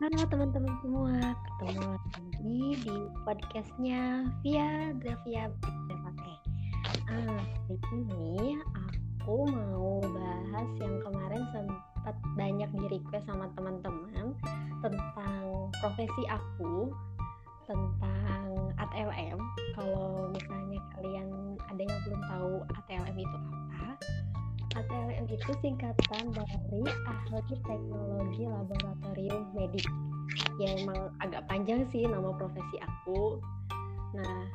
Halo teman-teman semua, ketemu lagi di podcastnya Via Gravia Oke, ah, hari ini aku mau bahas yang kemarin sempat banyak di request sama teman-teman tentang profesi aku, tentang ATLM. Kalau misalnya kalian ada yang belum tahu ATLM itu apa, ATLM itu singkatan dari Ahli Teknologi Laboratorium Medik. Ya emang agak panjang sih nama profesi aku. Nah,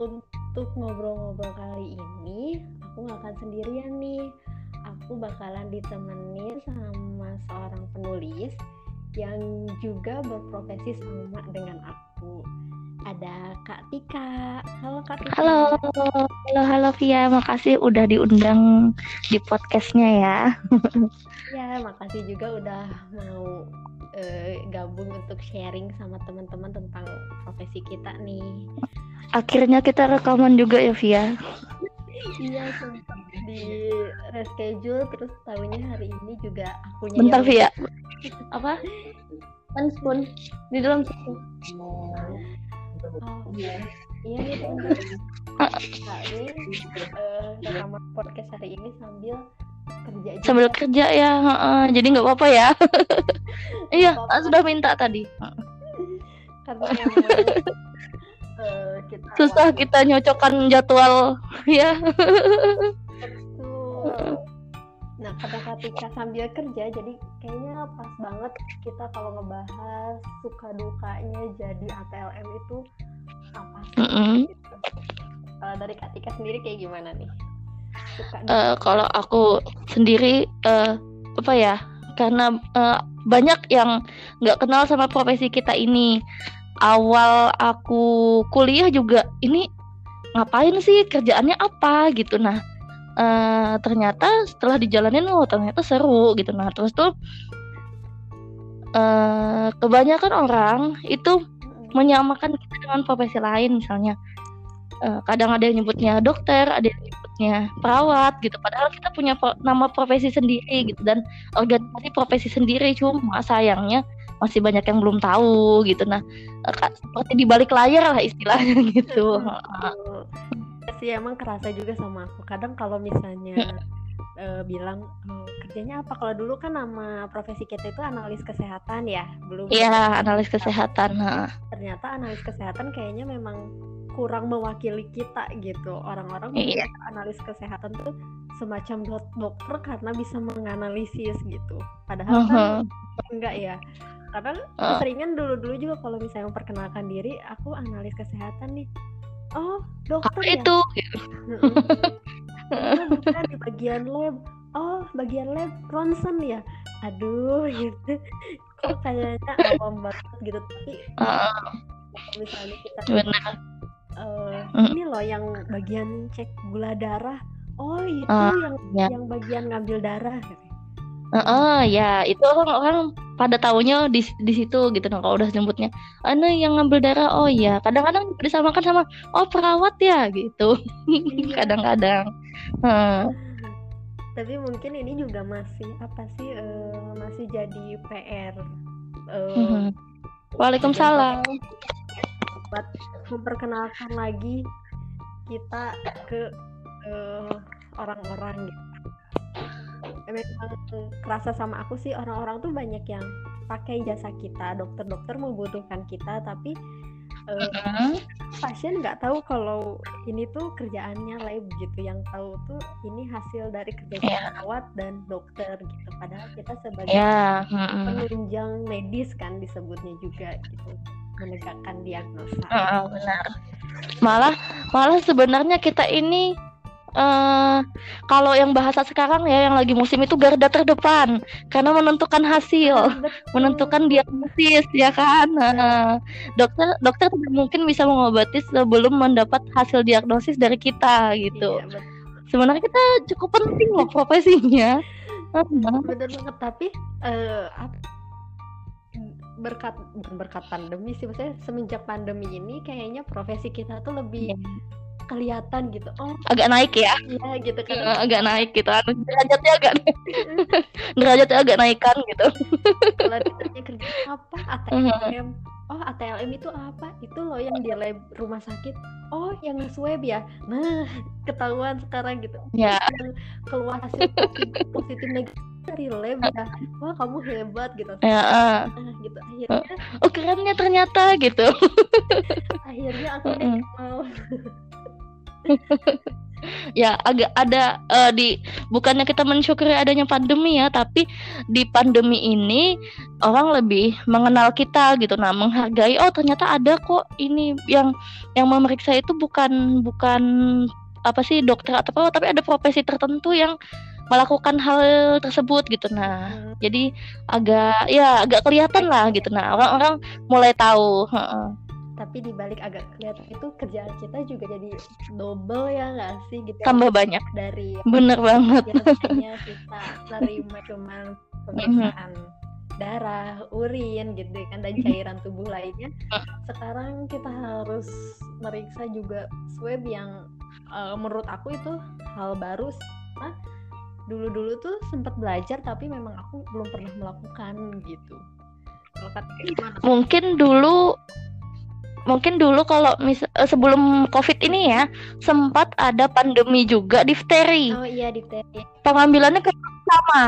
untuk ngobrol-ngobrol kali ini, aku nggak akan sendirian nih. Aku bakalan ditemenin sama seorang penulis yang juga berprofesi sama dengan aku ada Kak Tika. Halo Kak Tika. Halo, halo, halo Via. Makasih udah diundang di podcastnya ya. ya, makasih juga udah mau uh, gabung untuk sharing sama teman-teman tentang profesi kita nih. Akhirnya kita rekaman juga ya Via. iya, di reschedule terus tahunya hari ini juga aku Bentar Via. Apa? Kan spoon di dalam situ. Oh iya. Iya nih kali uh, rekaman podcast hari ini sambil kerja juga. sambil kerja ya uh, jadi nggak apa-apa ya. Iya apa -apa. sudah minta tadi. Karena uh, kita susah kita nyocokkan jadwal ya Nah, kata ketika sambil kerja, jadi kayaknya pas banget kita kalau ngebahas suka dukanya jadi ATLM itu apa sih? Mm -hmm. gitu. dari Katika sendiri kayak gimana nih? Suka uh, kalau aku sendiri uh, apa ya? Karena uh, banyak yang nggak kenal sama profesi kita ini. Awal aku kuliah juga ini ngapain sih kerjaannya apa gitu. Nah, uh, ternyata setelah dijalanin oh ternyata seru gitu. Nah terus tuh uh, kebanyakan orang itu menyamakan kita dengan profesi lain misalnya. Uh, kadang ada yang nyebutnya dokter ada yang nyebutnya perawat gitu. Padahal kita punya nama profesi sendiri gitu. Dan organisasi profesi sendiri cuma sayangnya masih banyak yang belum tahu gitu. Nah seperti di balik layar lah istilahnya gitu sih emang kerasa juga sama aku. Kadang kalau misalnya uh, bilang oh, kerjanya apa? Kalau dulu kan nama profesi kita itu analis kesehatan ya belum iya analis kesehatan ternyata analis kesehatan kayaknya memang kurang mewakili kita gitu. Orang-orang iya. analis kesehatan tuh semacam dok dokter karena bisa menganalisis gitu. Padahal uh -huh. kan enggak ya. Karena uh. keseringan dulu-dulu juga kalau misalnya memperkenalkan diri aku analis kesehatan nih oh dokter ya? itu? Oh, bukan di bagian lab. Oh bagian lab ronsen ya? Aduh gitu. Kok kayaknya awam banget gitu tapi uh, misalnya kita benar. Uh. ini loh yang bagian cek gula darah. Oh itu uh, yang ya. yang bagian ngambil darah. gitu Uh, uh, ya itu orang-orang pada taunya di di situ gitu nah kalau udah jemputnya anu yang ngambil darah oh ya kadang-kadang disamakan sama oh perawat ya gitu iya. kadang-kadang uh. tapi mungkin ini juga masih apa sih uh, masih jadi PR uh, uh-huh. Waalaikumsalam buat memperkenalkan lagi kita ke orang-orang gitu memang kerasa sama aku sih. Orang-orang tuh banyak yang pakai jasa kita. Dokter-dokter membutuhkan kita tapi uh, pasien nggak tahu kalau ini tuh kerjaannya lab gitu. Yang tahu tuh ini hasil dari kerja yeah. perawat dan dokter gitu. Padahal kita sebagai yeah. penunjang medis kan disebutnya juga gitu menegakkan diagnosa. Uh, benar. Malah malah sebenarnya kita ini uh, kalau yang bahasa sekarang ya yang lagi musim itu garda terdepan. Karena menentukan hasil, menentukan diagnosis ya kan. Uh, dokter dokter tidak mungkin bisa mengobati sebelum mendapat hasil diagnosis dari kita gitu. Iya, Sebenarnya kita cukup penting loh profesinya. Bener banget tapi uh, berkat bukan berkat pandemi sih maksudnya semenjak pandemi ini kayaknya profesi kita tuh lebih yeah kelihatan gitu. Oh agak naik ya? iya gitu kan. Eh, agak naik gitu. Anu, derajatnya agak derajatnya agak naikkan gitu. Kalau ditanya kerja apa? ATLM oh ATLM itu apa? Itu loh yang di lab rumah sakit. Oh yang swab ya? Nah ketahuan sekarang gitu. Ya. Yang keluar hasil positif, positif negatif dari lab ya. Wah kamu hebat gitu. Ya eh. nah gitu. Akhirnya oh kerennya ternyata gitu? Akhirnya aku Mm-mm. mau ya agak ada eh, di bukannya kita mensyukuri adanya pandemi ya tapi di pandemi ini orang lebih mengenal kita gitu. Nah menghargai oh ternyata ada kok ini yang yang memeriksa itu bukan bukan apa sih dokter atau apa tapi ada profesi tertentu yang melakukan hal tersebut gitu. Nah Hmm, jadi agak ya agak kelihatan lah gitu. Nah orang-orang mulai tahu. Tapi dibalik agak kelihatan itu kerjaan kita juga jadi double ya nggak sih gitu tambah banyak dari bener banget biasanya kita nerima cuman pemeriksaan darah, urin gitu kan dan cairan tubuh lainnya. Sekarang kita harus meriksa juga swab yang eh, menurut aku itu hal baru. Karena dulu-dulu tuh sempat belajar tapi memang aku belum pernah melakukan gitu. Mungkin dulu mungkin dulu kalau mis eh, sebelum covid ini ya sempat ada pandemi juga difteri. Oh iya difteri. pengambilannya kurang lebih sama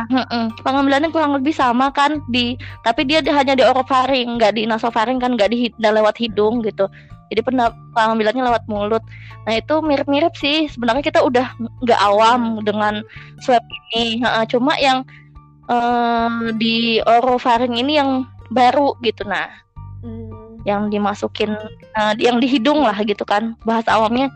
pengambilannya kurang lebih sama kan di tapi dia di- hanya di orofaring nggak di nasofaring kan nggak di nggak lewat hidung gitu. Jadi pengambilannya lewat mulut. Nah itu mirip-mirip sih. Sebenarnya kita udah nggak awam dengan swab ini cuma yang eh, di orofaring ini yang baru gitu nah. Hmm, yang dimasukin eh, yang di hidung lah gitu kan bahasa awamnya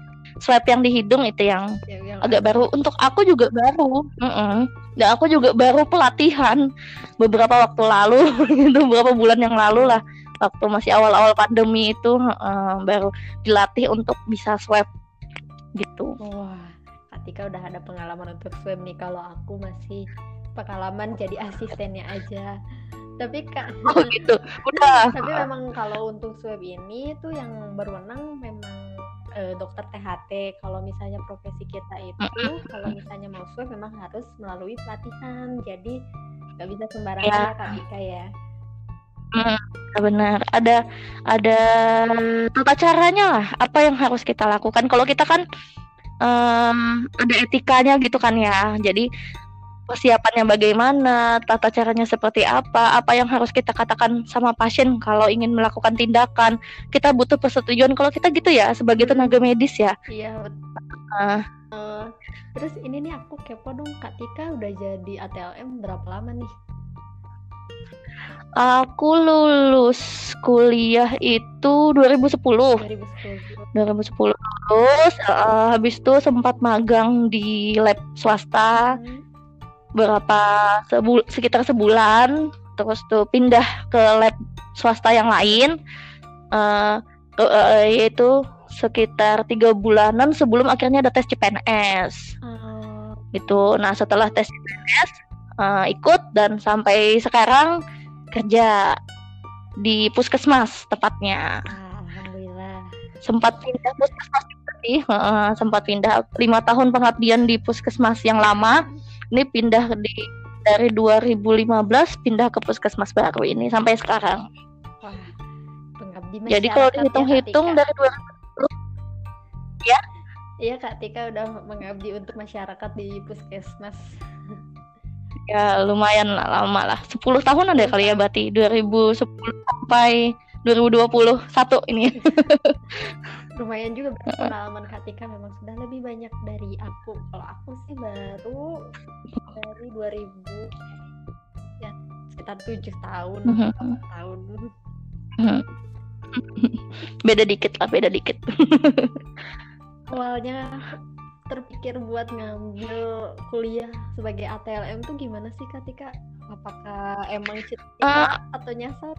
swab yang di hidung itu yang ya- yang agak baru untuk aku juga baru Mm-mm. dan aku juga baru pelatihan beberapa waktu lalu itu beberapa bulan yang lalu lah waktu masih awal-awal pandemi itu eh, baru dilatih untuk bisa swab gitu Wah, Katika udah ada pengalaman untuk swab nih. Kalau aku masih pengalaman jadi asistennya aja. Tapi kak, oh gitu udah tapi memang kalau untuk swab ini tuh yang berwenang memang eh, dokter THT. Kalau misalnya profesi kita itu, kalau misalnya mau swab memang harus melalui pelatihan. Jadi nggak bisa sembarangan Ya. ya Kak Tika ya. Ya, benar ada ada tata caranya lah apa yang harus kita lakukan kalau kita kan em, ada etikanya gitu kan ya jadi persiapannya bagaimana tata caranya seperti apa apa yang harus kita katakan sama pasien kalau ingin melakukan tindakan kita butuh persetujuan kalau kita gitu ya sebagai tenaga medis ya Iya. betul. Eh, terus ini nih aku kepo dong Kak Tika udah jadi ATLM berapa lama nih? aku lulus kuliah itu 2010 2010. 2010 lulus eh, habis itu sempat magang di lab swasta Hmm. Berapa sebul sekitar sebulan terus tuh pindah ke lab swasta yang lain eh ke- eh, yaitu sekitar tiga bulanan sebelum akhirnya ada tes CPNS Oh, gitu. Nah setelah tes CPNS eh, ikut dan sampai sekarang kerja di puskesmas tepatnya. Alhamdulillah. sempat pindah puskesmas sih heeh, sempat pindah lima tahun pengabdian di puskesmas yang lama ini pindah di dari 2015 pindah ke puskesmas baru ini sampai sekarang. Wah, jadi kalau ya, dihitung-hitung Tika. dari 2000 Iya Kak Tika udah mengabdi untuk masyarakat di puskesmas. ya lumayan lah lama lah. 10 tahun ada kali ya berarti. 2010 sampai 2021 ini Lumayan juga pengalaman Kak Tika memang sudah lebih banyak dari aku. Kalau aku sih baru dari 2000 ya sekitar tujuh tahun, tahun. beda dikit lah beda dikit Awalnya terpikir buat ngambil kuliah sebagai ATLM tuh gimana sih Kak Tika? Apakah emang cita Ah. atau nyasar?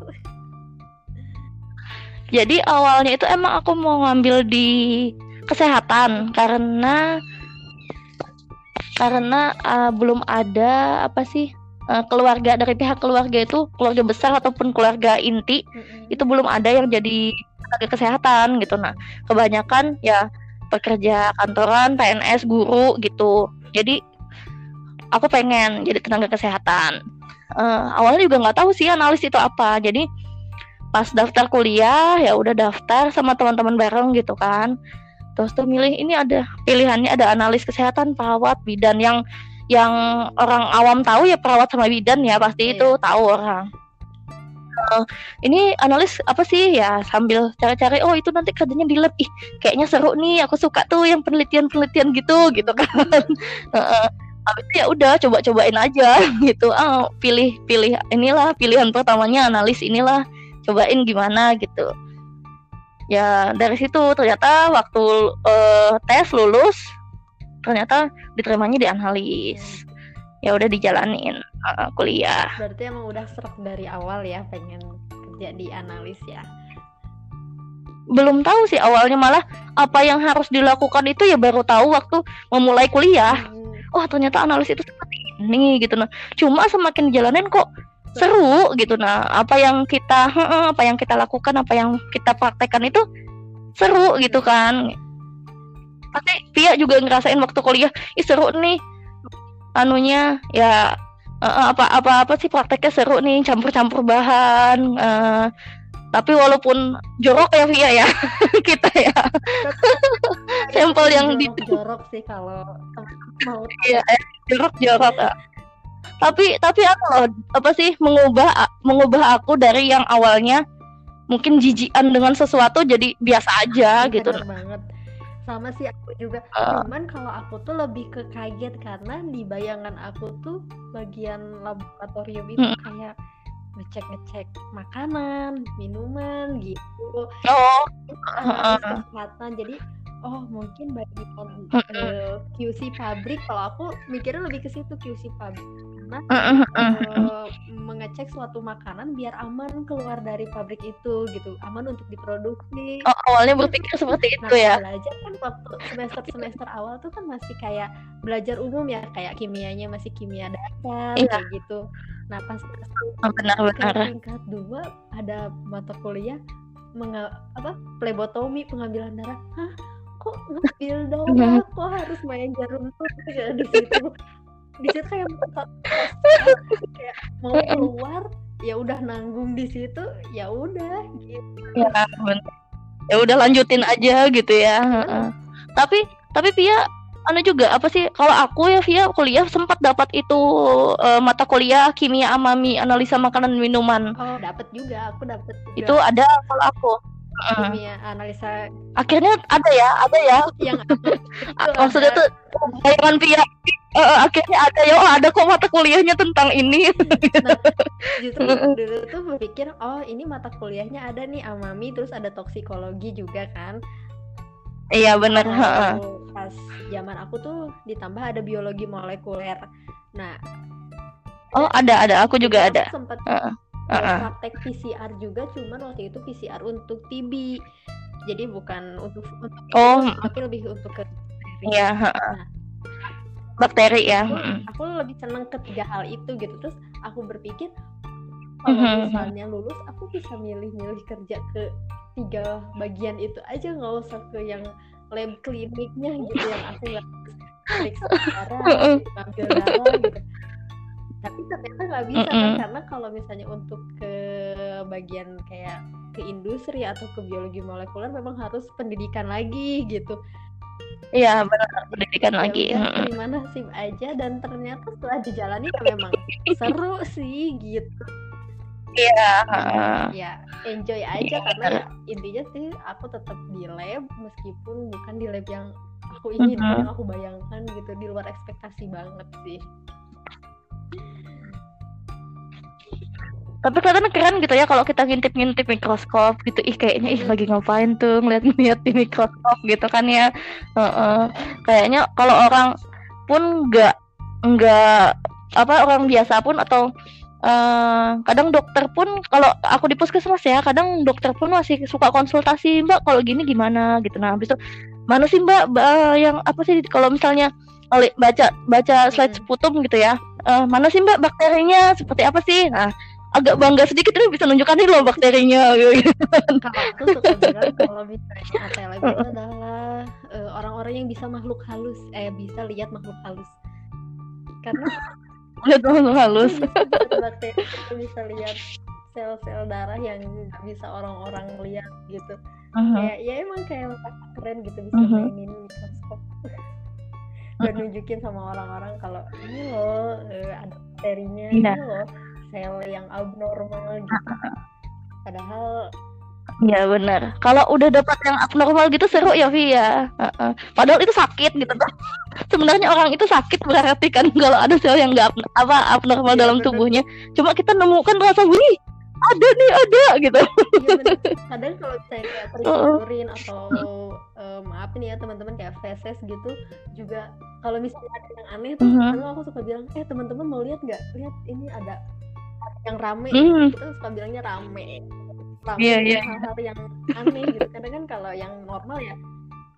Jadi awalnya itu emang aku mau ngambil di kesehatan karena karena uh, belum ada apa sih uh, keluarga dari pihak keluarga itu keluarga besar ataupun keluarga inti Mm-mm. itu belum ada yang jadi tenaga kesehatan gitu. Nah, kebanyakan ya pekerja kantoran PNS guru gitu jadi aku pengen jadi tenaga kesehatan uh, awalnya juga nggak tahu sih analis itu apa jadi pas daftar kuliah ya udah daftar sama teman-teman bareng gitu kan. Terus tuh milih ini ada pilihannya ada analis kesehatan perawat bidan. Yang yang orang awam tahu ya perawat sama bidan ya pasti iya. itu tahu orang. Uh, ini analis apa sih? Ya sambil cari-cari oh itu nanti kerjanya di lab. Ih kayaknya seru nih aku suka tuh yang penelitian-penelitian gitu gitu kan. Uh, habis itu ya udah coba-cobain aja gitu. Ah pilih pilih inilah pilihan pertamanya analis inilah cobain gimana gitu. Ya dari situ ternyata waktu uh, tes lulus ternyata diterimanya di analis ya udah dijalanin uh, kuliah. Berarti emang udah serak dari awal ya pengen kerja di analis ya? Belum tahu sih awalnya malah apa yang harus dilakukan itu ya baru tahu waktu memulai kuliah. Hmm. oh ternyata analis itu seperti ini gitu. Nah cuma semakin jalanin kok seru gitu. Nah apa yang kita apa yang kita lakukan apa yang kita praktekkan itu seru gitu kan. Pasti Pia juga ngerasain waktu kuliah ih seru nih anunya. Ya apa apa apa sih prakteknya seru nih campur-campur bahan uh, tapi walaupun jorok ya Via ya kita ya. Sampel yang di jorok sih kalau mau. Iya eh, jorok jorok ya tapi tapi aku loh apa sih mengubah mengubah aku dari yang awalnya mungkin jijian dengan sesuatu jadi biasa aja Bener gitu. banget. Sama sih aku juga. Uh, cuman kalau aku tuh lebih ke kaget karena di bayangan aku tuh bagian laboratorium itu hmm. kayak ngecek ngecek makanan minuman gitu. Oh. Uh, kesehatan jadi oh mungkin bagian uh, QC pabrik kalau aku mikirnya lebih ke situ QC pabrik karena uh, mengecek suatu makanan biar aman keluar dari pabrik itu gitu. Aman untuk diproduksi. Oh, awalnya berpikir seperti itu nah, ya? belajar kan waktu semester semester awal tuh kan masih kayak belajar umum ya kayak kimianya masih kimia dasar iya. kayak gitu. Nah pas oh, benar-benar tingkat dua ada mata kuliah menga apa plebotomi pengambilan darah. Hah? Kok ngambil darah kok harus main jarum tuh ya di situ di situ kayak kayak mau keluar ya udah nanggung di situ ya udah gitu. Ya ya udah lanjutin aja gitu ya tapi tapi Pia anu juga apa sih kalau aku ya via kuliah sempat dapat itu uh, mata kuliah kimia amami analisa makanan minuman. Oh dapat juga aku dapat itu ada kalau aku kimia analisa akhirnya ada ya ada ya. Yang maksudnya tuh bayangan via uh, akhirnya ada ya. Oh ada kok mata kuliahnya tentang ini. Nah, justru dulu tuh berpikir oh ini mata kuliahnya ada nih amami terus ada toksikologi juga kan? Iya benar. Nah, pas zaman aku tuh ditambah ada biologi molekuler. Nah, oh ada ada, aku juga ada. Sempat uh, praktek PCR juga, cuman waktu itu PCR untuk TB. Jadi bukan untuk, untuk oh, tapi lebih untuk ke Iya. Nah, bakteri ya. Aku, aku lebih seneng ketiga hal itu gitu. Terus aku berpikir kalau mm-hmm. misalnya lulus, aku bisa milih-milih kerja ke tiga bagian itu aja nggak usah ke yang lab kliniknya gitu yang aku nggak periksa darah ambil darah gitu tapi ternyata nggak bisa kan karena kalau misalnya untuk ke bagian kayak ke industri atau ke biologi molekuler memang harus pendidikan lagi gitu Iya benar pendidikan ya, lagi. Gimana sih aja dan ternyata setelah dijalani ya memang seru sih gitu. Iya. Ya enjoy aja yeah. karena intinya sih aku tetap di lab meskipun bukan di lab yang aku ingin uh-huh. yang aku bayangkan gitu di luar ekspektasi banget sih. Tapi kelihatan keren gitu ya kalau kita ngintip-ngintip mikroskop gitu. Ih kayaknya ih lagi ngapain tuh ngeliat-ngeliat di mikroskop gitu kan ya. Uh-uh. Kayaknya kalau orang pun nggak nggak apa orang biasa pun atau Uh, kadang dokter pun kalau aku di puskesmas ya kadang dokter pun masih suka konsultasi mbak kalau gini gimana? gitu. Nah habis itu mana sih mbak? Uh, yang apa sih? Kalau misalnya baca baca slide seputum gitu ya uh, mana sih mbak bakterinya? Seperti apa sih? Nah agak bangga sedikit nih bisa nunjukkan nih loh bakterinya gitu. Kalau aku suka bilang kalau misalnya ATLM itu adalah uh, orang-orang yang bisa makhluk halus, eh bisa lihat makhluk halus. Karena lihat makhluk halus. Bisa, bakteri itu bisa lihat sel-sel darah yang nggak bisa orang-orang lihat gitu. Uh -huh. Kayak ya emang kayak keren gitu bisa uh -huh. mainin mikroskop dan nunjukin sama orang-orang kalau ini loh uh, ada bakterinya, yeah. ini loh sel yang abnormal gitu. Padahal Ya benar. Kalau udah dapat yang abnormal gitu seru ya Vi ya. Uh -uh. Padahal itu sakit gitu kan. Sebenarnya orang itu sakit berarti kan kalau ada sel yang nggak apa abnormal ya, dalam bener. tubuhnya. Cuma kita nemukan rasa wih ada nih ada gitu. Ya, Kadang kalau saya kayak uh atau uh, maaf nih ya teman-teman kayak feses gitu juga kalau misalnya ada yang aneh tuh, uh -huh. aku suka bilang eh teman-teman mau lihat nggak? Lihat ini ada yang rame mm. kita suka bilangnya rame. Rame yeah, yeah. hal-hal yang aneh gitu. Karena kan kalau yang normal ya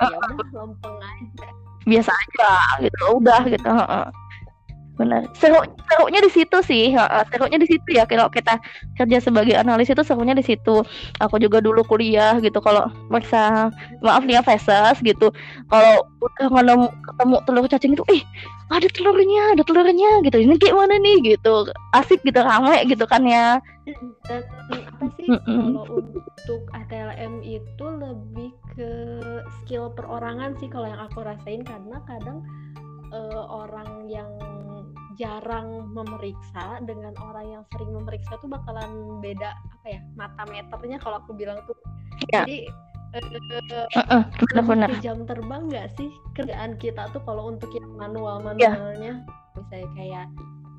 uh, ya udah lempeng aja. Biasa aja gitu udah gitu benar. Seru serunya di situ sih serunya di situ ya. Kalau kita kerja sebagai analis itu serunya di situ. Aku juga dulu kuliah gitu kalau merasa maaf nih ya feses gitu. Kalau udah ketemu, ketemu telur cacing itu ih ada telurnya ada telurnya gitu. Ini kayak mana nih? gitu. Asik gitu ramai gitu kan ya. Dan apa sih mm -mm. kalau untuk ATLM itu lebih ke skill perorangan sih kalau yang aku rasain. Karena kadang uh, orang yang jarang memeriksa dengan orang yang sering memeriksa tuh bakalan beda apa ya mata meternya kalau aku bilang tuh ya. jadi uh, uh, uh, jam terbang nggak sih kerjaan kita tuh kalau untuk yang manual ya. manualnya yeah. misalnya kayak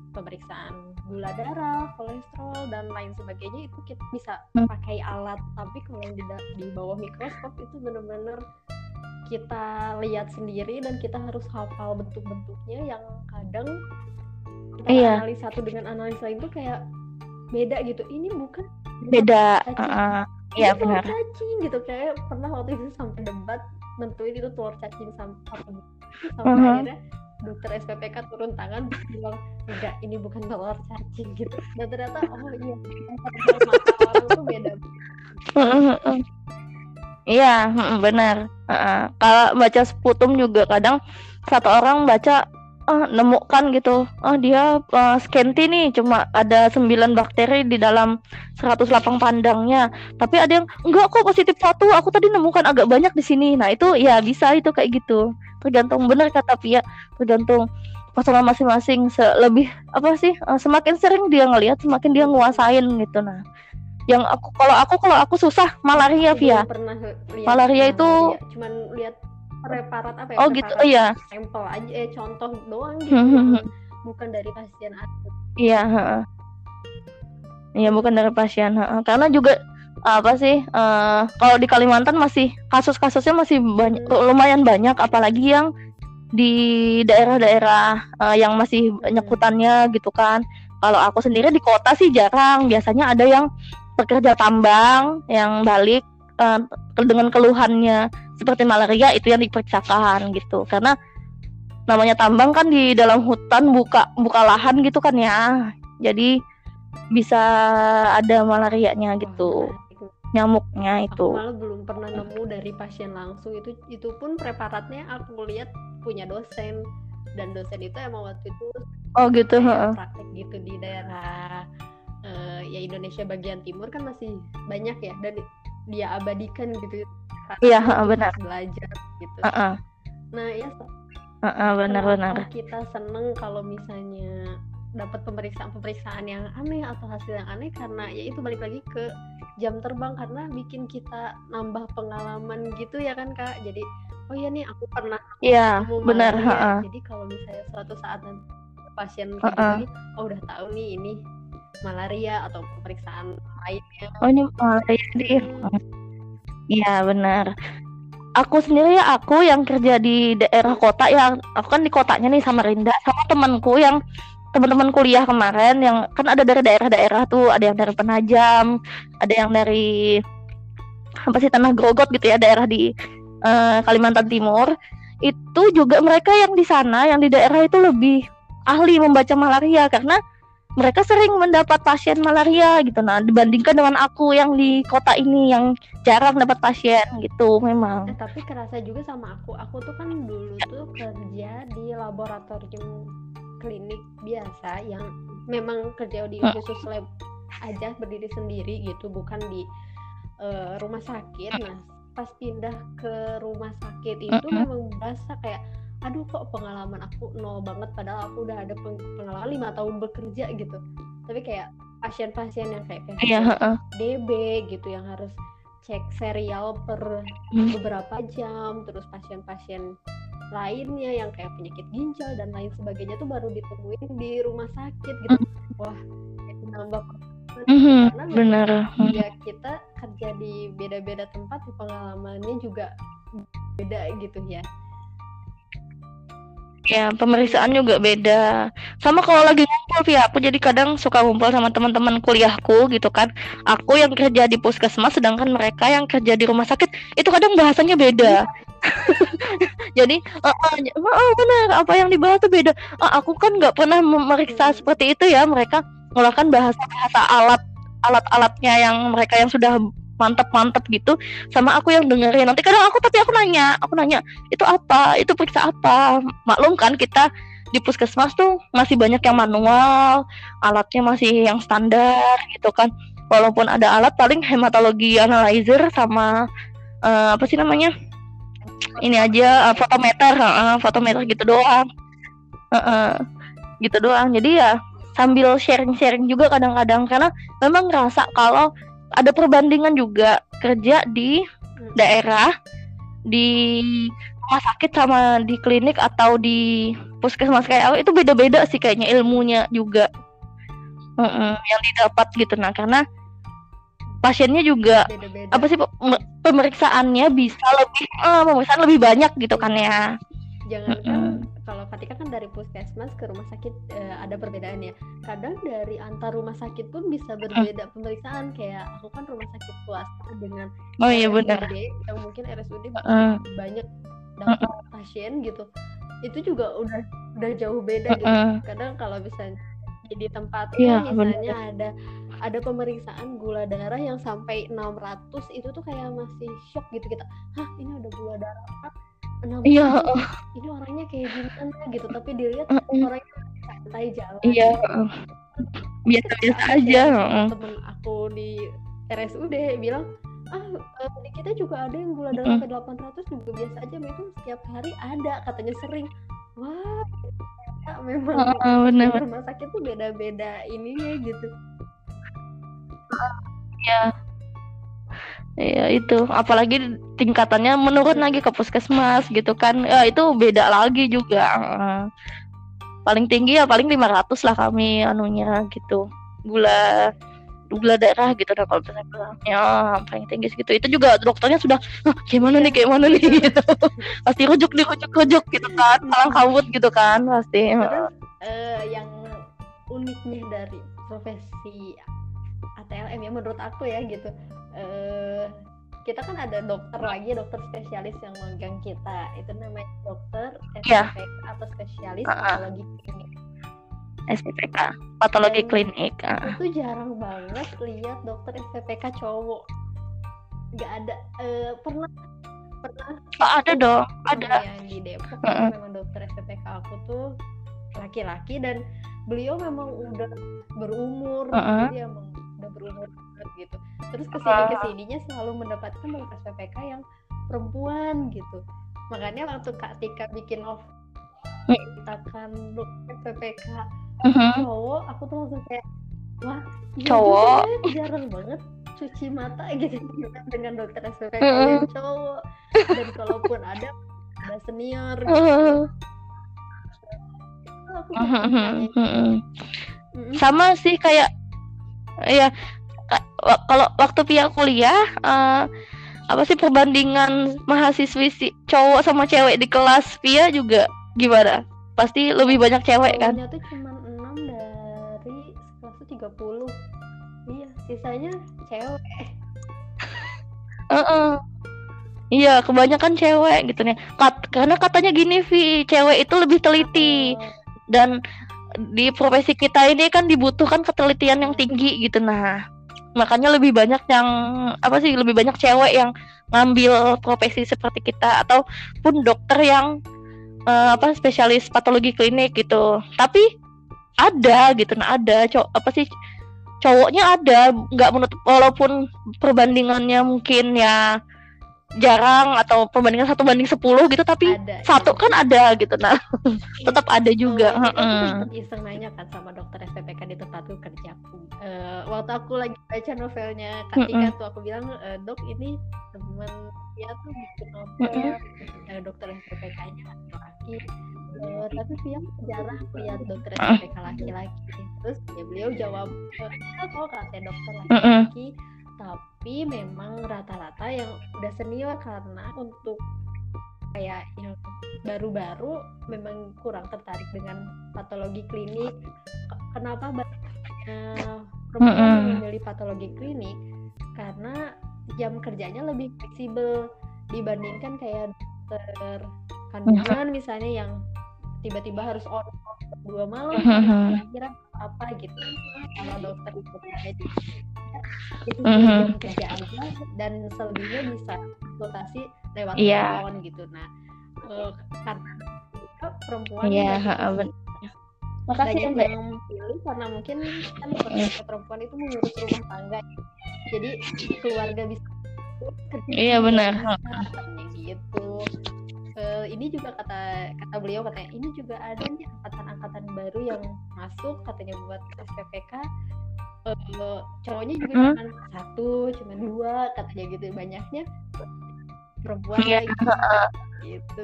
pemeriksaan gula darah, kolesterol dan lain sebagainya itu kita bisa hmm. pakai alat tapi kalau yang di, di bawah mikroskop itu benar-benar kita lihat sendiri dan kita harus hafal bentuk-bentuknya yang kadang iya. analis satu dengan analis lain tuh kayak beda gitu. Ini bukan beda. uh, iya benar. cacing gitu. Kayak pernah waktu itu sampai debat nentuin itu telur cacing sama sampai uh -huh. akhirnya dokter SPPK turun tangan bilang enggak ini bukan telur cacing gitu. Dan ternyata oh iya. Orang tuh beda. Iya, benar. Uh, kalau baca sputum juga kadang satu orang baca oh, nemukan gitu. Oh, dia uh, skenti nih cuma ada 9 bakteri di dalam 100 lapang pandangnya. Tapi ada yang enggak kok positif satu. Aku tadi nemukan agak banyak di sini. Nah, itu ya bisa itu kayak gitu. Tergantung benar kata Pia, tergantung masalah masing-masing lebih apa sih? Uh, semakin sering dia ngelihat, semakin dia nguasain gitu. Nah, yang aku kalau aku kalau aku susah malaria via malaria itu cuman lihat preparat apa ya? Oh gitu oh iya. sampel aja eh contoh doang gitu. Hmm, hmm, hmm. bukan dari pasien akut iya iya bukan dari pasien ha. karena juga apa sih uh, kalau di Kalimantan masih kasus-kasusnya masih banyak hmm. lumayan banyak. Apalagi yang di daerah-daerah uh, yang masih banyak hutannya gitu kan. Kalau aku sendiri di kota sih jarang. Biasanya ada yang pekerja tambang yang balik uh, dengan keluhannya seperti malaria itu yang diperiksakan gitu. Karena namanya tambang kan di dalam hutan buka buka lahan gitu kan ya. Jadi bisa ada malarianya gitu. nyamuknya itu. aku malah belum pernah nemu dari pasien langsung. Itu itu pun preparatnya aku lihat punya dosen. Dan dosen itu emang waktu itu oh gitu praktek gitu di daerah uh, ya Indonesia bagian timur kan masih banyak ya. Dan dia abadikan gitu. Iya benar. Belajar gitu. Uh -uh. nah ya uh -uh, benar-benar kita seneng kalau misalnya dapat pemeriksaan pemeriksaan yang aneh atau hasil yang aneh? Karena ya itu balik lagi ke jam terbang karena bikin kita nambah pengalaman gitu ya kan kak? Jadi oh iya nih aku pernah iya benar ya. jadi kalau misalnya suatu saat nanti pasien uh -uh. Gitu, oh udah tahu nih ini malaria atau pemeriksaan lainnya. Oh ini malaria. Hmm. Iya benar. Aku sendiri ya aku yang kerja di daerah kota ya aku kan di kotanya nih sama Rinda sama temanku yang teman-teman kuliah kemarin yang kan ada dari daerah-daerah tuh ada yang dari Penajam ada yang dari apa sih tanah Grogot gitu ya daerah di uh, Kalimantan Timur itu juga mereka yang di sana yang di daerah itu lebih ahli membaca malaria karena mereka sering mendapat pasien malaria gitu. Nah dibandingkan dengan aku yang di kota ini yang jarang dapat pasien gitu memang. Eh, tapi kerasa juga sama aku. Aku tuh kan dulu tuh kerja di laboratorium klinik biasa yang memang kerja di khusus lab aja berdiri sendiri gitu bukan di uh, rumah sakit. Nah pas pindah ke rumah sakit itu memang berasa kayak aduh kok pengalaman aku nol banget padahal aku udah ada pengalaman lima tahun bekerja gitu tapi kayak pasien-pasien yang kayak pasien yeah, uh. DB gitu yang harus cek serial per hmm. beberapa jam terus pasien-pasien lainnya yang kayak penyakit ginjal dan lain sebagainya tuh baru ditemuin di rumah sakit gitu hmm. wah itu nambah mm-hmm, benar ya kita kerja di beda-beda tempat pengalamannya juga beda gitu ya Ya, pemeriksaan juga beda. Sama kalau lagi ngumpul ya, aku jadi kadang suka ngumpul sama teman-teman kuliahku gitu kan. Aku yang kerja di puskesmas sedangkan mereka yang kerja di rumah sakit itu kadang bahasanya beda. jadi, uh, uh, uh, benar apa yang dibahas itu beda. Uh, aku kan nggak pernah memeriksa seperti itu ya. Mereka menggunakan bahasa-bahasa alat alat-alatnya yang mereka yang sudah mantep-mantep gitu sama aku yang dengerin. Nanti kadang aku tapi aku nanya aku nanya itu apa? Itu periksa apa? Maklum kan kita di puskesmas tuh masih banyak yang manual alatnya masih yang standar gitu kan. Walaupun ada alat paling hematologi analyzer sama uh, apa sih namanya? Ini aja uh, fotometer uh, fotometer gitu doang. Uh, uh, gitu doang. Jadi ya sambil sharing-sharing juga kadang-kadang. Karena memang ngerasa kalau ada perbandingan juga. Kerja di daerah di rumah sakit sama di klinik atau di puskesmas kayak aku itu beda-beda sih kayaknya ilmunya juga. Mm -mm, yang didapat gitu. Nah karena pasiennya juga beda -beda. apa sih pemeriksaannya bisa lebih uh, pemeriksaan lebih banyak gitu kan ya. Jangan mm -mm kalau Fatika kan dari puskesmas ke rumah sakit uh, ada perbedaan ya. Kadang dari antar rumah sakit pun bisa berbeda pemeriksaan kayak aku kan rumah sakit swasta dengan Oh iya benar. yang mungkin RSUD uh. banyak dapat uh. pasien gitu. Itu juga udah udah jauh beda gitu. Kadang kalau bisa di tempat ya, misalnya bener. ada ada pemeriksaan gula darah yang sampai 600 itu tuh kayak masih shock gitu kita. Hah, ini ada gula darah enam iya ini orangnya kayak gimana gitu tapi dilihat uh, uh. orangnya santai jalan. Iya biasa-biasa aja temen aku di RSUD bilang ah uh, di kita juga ada yang gula darah sampai delapan ratus juga biasa aja itu setiap hari ada katanya sering. Wah ya, memang uh, bener. rumah sakit tuh beda-beda ininya gitu ya Iya itu, apalagi tingkatannya menurun lagi ke puskesmas gitu kan. Ya, itu beda lagi juga. Paling tinggi ya paling 500 lah kami anunya gitu. Gula gula darah gitu dah kalau misalnya bilang. Ya paling tinggi segitu. Itu juga dokternya sudah gimana nih kayak mana nih? Gitu. Pasti rujuk di rujuk rujuk gitu kan. Kalang kabut gitu kan pasti. Terus, uh, yang uniknya dari profesi ATLM ya menurut aku ya gitu uh, kita kan ada dokter lagi dokter spesialis yang magang kita itu namanya dokter yeah. atau spesialis uh -uh. patologi klinik SPPK patologi Dan klinik uh. itu jarang banget lihat dokter SPPK cowok nggak ada uh, pernah pernah oh, ada dong ada yang di Depok uh -uh. memang dokter SPPK aku tuh laki-laki dan beliau memang udah berumur uh -uh. jadi emang udah berumur banget gitu terus ke sini ke sininya selalu mendapatkan dokter PPK yang perempuan gitu makanya waktu kak Tika bikin off ceritakan dokter PPK uh-huh. cowok aku tuh langsung kayak wah cowok ya, jarang banget cuci mata gitu dengan dokter SPPK uh-huh. yang cowok dan kalaupun ada ada senior gitu. Uh-huh. uh-huh. sama sih kayak ya kalau waktu pihak kuliah uh, apa sih perbandingan mahasiswi si cowok sama cewek di kelas Pia juga gimana? Pasti lebih banyak cewek kan? Cowoknya tuh cuma 6 dari kelas tuh 30. Iya, sisanya cewek. uh -uh. Iya, kebanyakan cewek gitu nih. Kat, karena katanya gini, Vi, cewek itu lebih teliti dan di profesi kita ini kan dibutuhkan ketelitian yang tinggi gitu nah. Makanya lebih banyak yang apa sih lebih banyak cewek yang ngambil profesi seperti kita ataupun dokter yang uh, apa spesialis patologi klinik gitu. Tapi ada gitu nah ada cowok apa sih cowoknya ada nggak menutup walaupun perbandingannya mungkin ya jarang atau perbandingan satu banding sepuluh gitu tapi ada, satu ya. kan ada gitu nah. Tetap ada juga oh, aku iseng nanya kan sama dokter SPPK di tempatku kerja uh, waktu aku lagi baca novelnya Katika tuh aku bilang e, dok ini teman dia tuh bikin novel. Uh, dokter SPPK-nya laki. Uh, tapi dia jarang lihat dokter SPPK laki-laki. Terus ya beliau jawab kita kok katanya dokter laki-laki tapi memang rata-rata yang udah senior karena untuk kayak yang baru-baru memang kurang tertarik dengan patologi klinik. Kenapa banyak perempuan memilih patologi klinik? Karena jam kerjanya lebih fleksibel dibandingkan kayak dokter kandungan misalnya yang tiba-tiba harus on dua malam kira-kira apa gitu. Kalau dokter itu itu mm-hmm. kerja aja dan selebihnya bisa konsultasi lewat yeah. telepon gitu. Nah uh, karena perempuan yeah, uh, Makasih banyak yang pilih karena mungkin kan perempuan itu mengurus rumah tangga. Jadi keluarga bisa kerja iya benar. gitu. Uh, ini juga kata kata beliau katanya ini juga ada nih angkatan-angkatan baru yang masuk katanya buat SPPK uh, cowoknya juga hmm? cuma satu cuma dua katanya gitu. Banyaknya perempuan yeah. gitu, gitu.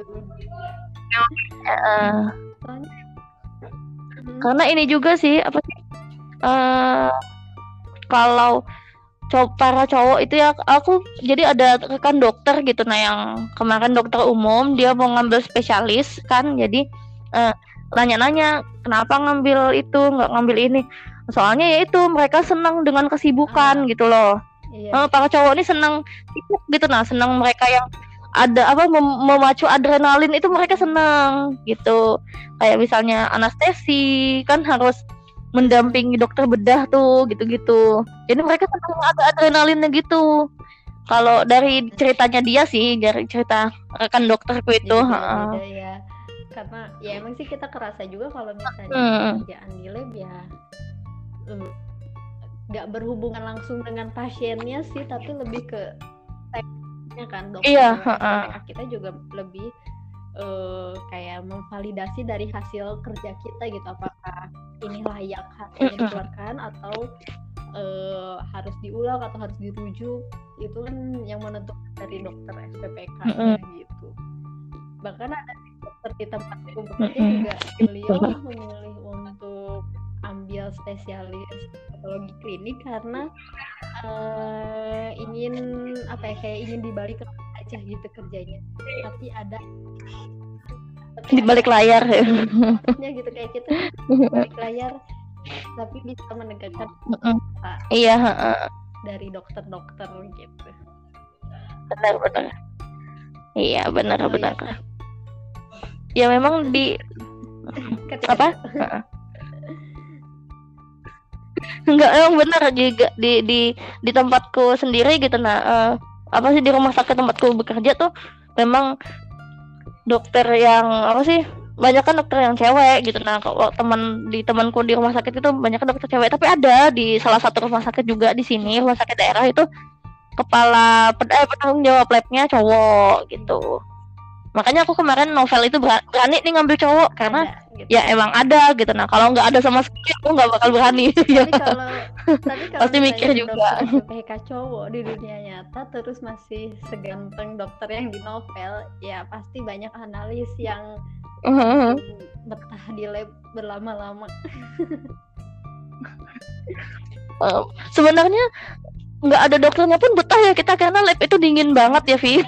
Uh, karena ini juga sih apa sih uh, kalau cow para cowok itu ya aku jadi ada rekan dokter gitu. Nah yang kemarin dokter umum dia mau ngambil spesialis kan. Jadi uh, nanya-nanya kenapa ngambil itu? Nggak ngambil ini soalnya ya itu mereka senang dengan kesibukan ah, gitu loh. Iya. uh, para cowok ini senang sibuk gitu. Nah senang mereka yang ada apa mem memacu adrenalin itu mereka senang gitu. Kayak misalnya anestesi kan harus mendampingi dokter bedah tuh gitu-gitu. Jadi mereka senang ada adrenalinnya gitu. Kalau dari ceritanya dia sih dari cerita rekan dokterku itu beda, beda ya karena ya emang sih kita kerasa juga kalau misalnya hmm. kerjaan di lab ya nggak berhubungan langsung dengan pasiennya sih tapi lebih ke tekniknya kan dokter iya, uh, kita juga lebih uh, kayak memvalidasi dari hasil kerja kita gitu apakah ini layak hasilnya dikeluarkan atau uh, harus diulang atau harus dirujuk. Itu kan yang menentukan dari dokter SPPK gitu. Bahkan ada dokter di tempat bekerja juga beliau memilih ambil spesialis patologi klinik karena uh, ingin apa ya kayak ingin dibalik aja gitu kerjanya. Tapi ada di balik layar. Ya gitu kayak kita balik layar tapi bisa menegakkan uh, iya uh, dari dokter-dokter gitu. Benar benar. Iya benar oh, benar ya, ya memang di apa Enggak, emang benar juga di di di tempatku sendiri gitu nah uh, apa sih di rumah sakit tempatku bekerja tuh memang dokter yang apa sih banyak kan dokter yang cewek gitu nah kalau teman di temanku di rumah sakit itu banyak kan dokter cewek tapi ada di salah satu rumah sakit juga di sini rumah sakit daerah itu kepala eh, penanggung jawab labnya cowok gitu makanya aku kemarin novel itu berani nih ngambil cowok karena ada, gitu. ya emang ada gitu. Nah kalau nggak ada sama sekali aku nggak bakal berani. Tapi kalau tapi kalau pasti mikir juga. PK cowok di dunia nyata terus masih seganteng dokter yang di novel ya pasti banyak analis yang uh-huh. betah di lab berlama-lama. Uh, sebenarnya nggak ada dokternya pun betah ya kita karena lab itu dingin banget ya Vi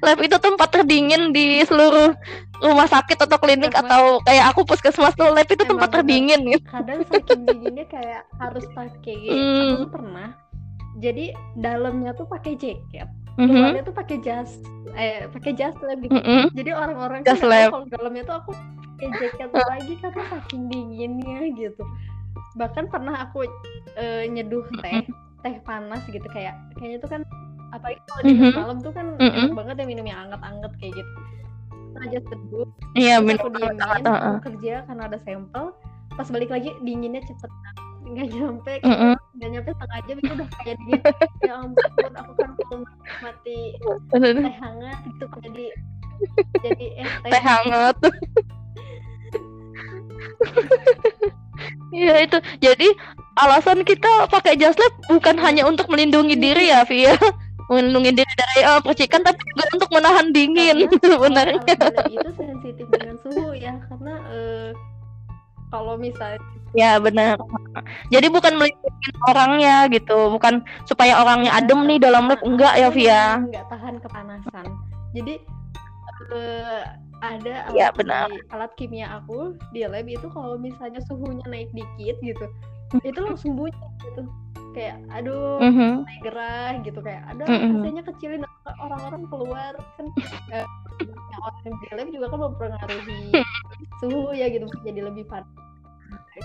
lab itu tempat terdingin di seluruh rumah sakit atau klinik Emang, atau kayak aku puskesmas tuh lab itu tempat terdingin gitu. Kadang saking dinginnya kayak harus pakai hmm. aku pernah. Jadi dalamnya tuh pakai jaket, luarnya tuh pakai jas eh pakai jas lab gitu. Mm-hmm. Jadi orang-orang lab. kalau dalamnya tuh aku pakai jaket lagi karena saking dinginnya gitu bahkan pernah aku uh, nyeduh teh teh panas gitu kayak kayaknya tuh kan apalagi kalau di mm-hmm. malam tuh kan mm -hmm. enak banget ya minum yang anget-anget kayak gitu aja seduh iya benar aku diemin uh, uh. kerja karena ada sampel pas balik lagi dinginnya cepet nggak nyampe nggak mm -hmm. nyampe setengah jam itu udah kayak dingin ya ampun aku kan mau mati teh hangat gitu jadi jadi eh teh, teh hangat Iya itu. Jadi alasan kita pakai jas lab bukan hanya untuk melindungi diri ya, Via melindungi diri dari uh, percikan tapi juga untuk menahan dingin. Sebenarnya. itu sensitif dengan suhu ya karena uh, kalau misalnya ya benar. Jadi bukan melindungi orangnya gitu. Bukan supaya orangnya adem nih dalam lab enggak ya Via? enggak tahan kepanasan. Jadi uh, ada ya, alat, benar. alat kimia aku di lab itu kalau misalnya suhunya naik dikit gitu itu langsung bunyi gitu kayak aduh mm -hmm. gerah gitu kayak ada mm -hmm. rasanya kecilin orang-orang keluar kan eh, orang yang gelap juga kan mempengaruhi suhu ya gitu jadi lebih panas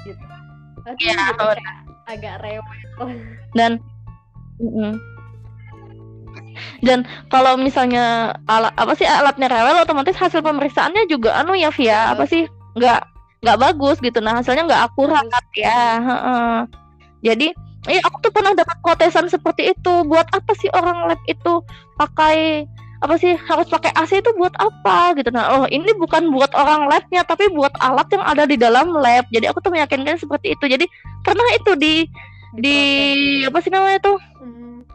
gitu. Tapi ya, gitu, kayak agak rewel. Dan mm -hmm. dan kalau misalnya alat apa sih alatnya rewel otomatis hasil pemeriksaannya juga anu ya via apa sih nggak nggak bagus gitu. Nah hasilnya nggak akurat ya jadi Iya, aku tuh pernah dapat protesan seperti itu. Buat apa sih orang lab itu pakai apa sih harus pakai AC itu buat apa gitu. Nah oh ini bukan buat orang labnya tapi buat alat yang ada di dalam lab. Jadi aku tuh meyakinkan seperti itu. Jadi pernah itu di di, apa sih namanya tuh hmm.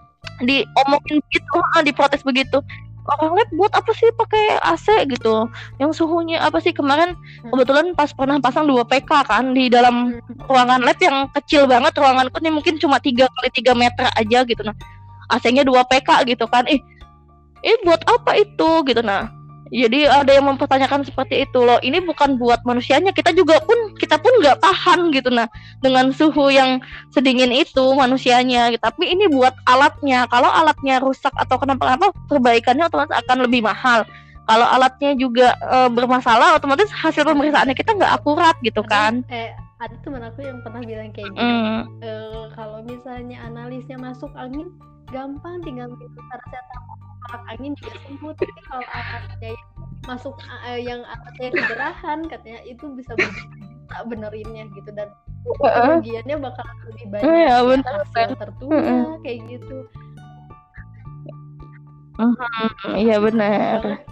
diomongin gitu diprotes begitu orang lab buat apa sih pakai AC gitu. Yang suhunya apa sih? Kemarin hmm. kebetulan pas pernah pasang dua PK kan di dalam hmm. ruangan lab yang kecil banget ruanganku ini mungkin cuma tiga kali tiga meter aja gitu. Nah AC-nya dua PK gitu kan. Ih eh buat apa itu? gitu. Nah jadi ada yang mempertanyakan seperti itu loh. Ini bukan buat manusianya kita juga pun kita pun nggak tahan gitu. Nah dengan suhu yang sedingin itu manusianya gitu. tapi ini buat alatnya. Kalau alatnya rusak atau kenapa-kenapa perbaikannya otomatis akan lebih mahal. Kalau alatnya juga e, bermasalah otomatis hasil pemeriksaannya kita nggak akurat gitu kan. eh ada teman aku yang pernah bilang kayak gitu mm. e, kalau misalnya analisnya masuk angin gampang tinggal minum paracetamol tolak angin juga sembuh tapi kalau alatnya masuk uh, yang alatnya kegerahan katanya itu bisa tak benerinnya gitu. Dan kerugiannya bakal lebih banyak uh, ya, bener, hasil tertunda uh, kayak gitu. Uh, iya benar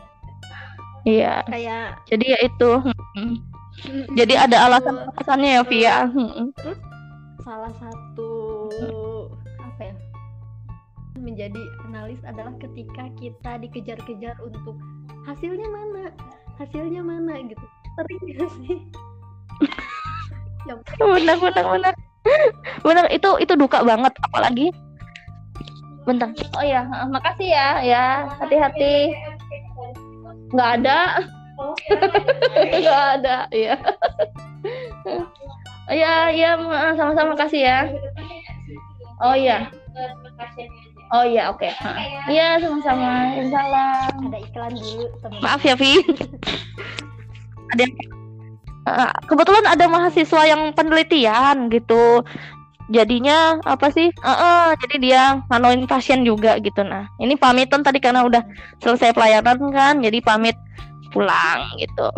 iya. kayak jadi ya itu jadi ada alasan alasannya ya Via. Terus salah satu menjadi analis adalah ketika kita dikejar-kejar untuk hasilnya mana? Hasilnya mana gitu. Sering gak sih? Benar benar benar benar itu itu duka banget apalagi? Bentar. Oh ya makasih ya ya. Hati-hati. Nggak ada. Nggak ada ya ya ya sama-sama kasih ya. Oh ya Oh iya oke. Okay. Iya sama-sama. Insyaallah. Ada iklan dulu. Teman. Maaf ya Vi. ada yang uh, kebetulan ada mahasiswa yang penelitian gitu. Jadinya apa sih? Uh, uh, jadi dia nganoin pasien juga gitu. Nah ini pamitan tadi karena udah selesai pelayanan kan, jadi pamit pulang gitu.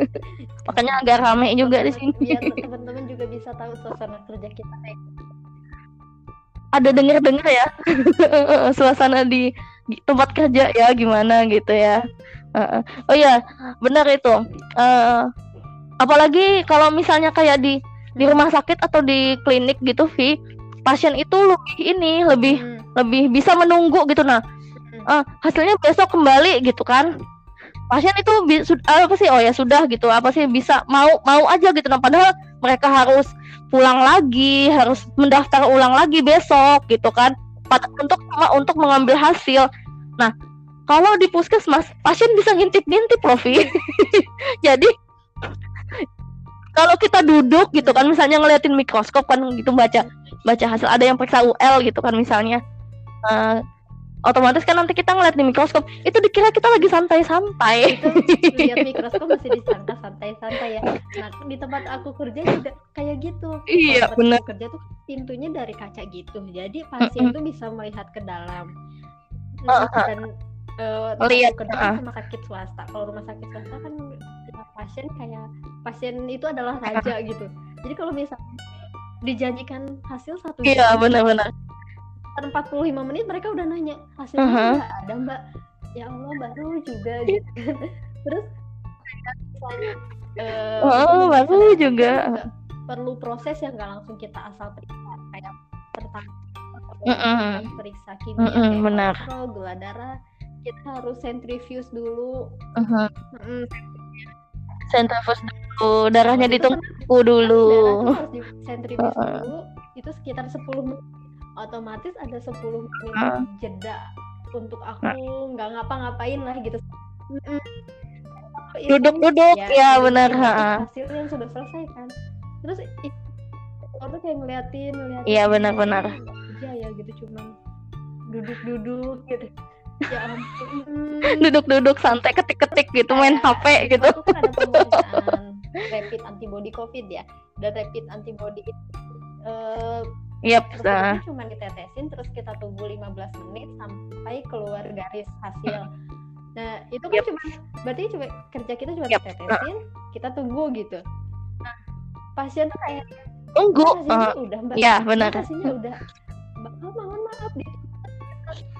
Makanya agak rame juga di sini. Biar teman-teman juga bisa tahu suasana kerja kita kayak ada denger-denger ya. Suasana di tempat kerja ya gimana gitu ya. Oh ya benar itu. Uh, apalagi kalau misalnya kayak di di rumah sakit atau di klinik gitu Vi pasien itu lebih ini lebih hmm. lebih bisa menunggu gitu. Nah uh, hasilnya besok kembali gitu kan. Pasien itu apa sih? Oh ya sudah gitu. Apa sih? Bisa mau mau aja gitu. Nah padahal mereka harus pulang lagi harus mendaftar ulang lagi besok gitu kan. Untuk untuk mengambil hasil. Nah kalau di puskesmas pasien bisa ngintip-ngintip profi. Jadi kalau kita duduk gitu kan misalnya ngeliatin mikroskop kan gitu baca baca hasil. Ada yang periksa UL gitu kan misalnya. Uh, otomatis kan nanti kita ngeliat di mikroskop itu dikira kita lagi santai-santai. Itu lihat mikroskop masih disangka santai-santai ya. Nah di tempat aku kerja juga kayak gitu. Iya benar aku kerja tuh pintunya dari kaca gitu. Jadi pasien tuh bisa melihat ke dalam. Uh, uh. dan eh, tempat Lihat, uh. kan rumah sakit swasta. Kalau rumah sakit swasta kan tiap pasien kayak pasien itu adalah raja gitu. Jadi kalau misalnya dijanjikan hasil satu iya jam, benar-benar 45 menit mereka udah nanya hasilnya Uh-huh. nggak ada mbak ya Allah baru juga gitu terus misalnya, eh, Oh, misalnya baru juga. perlu proses yang nggak langsung kita asal periksa kayak pertama Mm-mm. periksa kimia Mm-mm, kayak benar. kolesterol gula darah kita harus centrifuge dulu Mhm. Mm, Centrifuge dulu darahnya itu ditunggu dulu darah harus di centrifuge Uh-uh. dulu itu sekitar 10 menit otomatis ada 10 menit Uh. jeda untuk aku nggak ngapa-ngapain lah gitu duduk-duduk ya duduk benar ngeliatin ha. hasil yang sudah selesai kan terus orang tuh kayak ngeliatin ngeliatin Iya, benar-benar. "Ah, nggak kerja ya gitu cuman duduk-duduk gitu ya ampun duduk-duduk santai ketik-ketik gitu main Kayak HP gitu Aku kan ada pemeriksaan rapid antibody COVID ya. Dan rapid antibody itu eh Yap, resepnya nah. cuma ditetesin terus kita tunggu 15 menit sampai keluar garis hasil. Nah, itu kan Yap. cuma berarti cuma kerja kita cuma Yap. ditetesin, kita tunggu gitu. Nah, pasien tuh kayak tunggu "Mbak, hasilnya Eh, udah, Mbak. ya Mbak, benar Hasilnya udah. Mbak, oh, mohon maaf di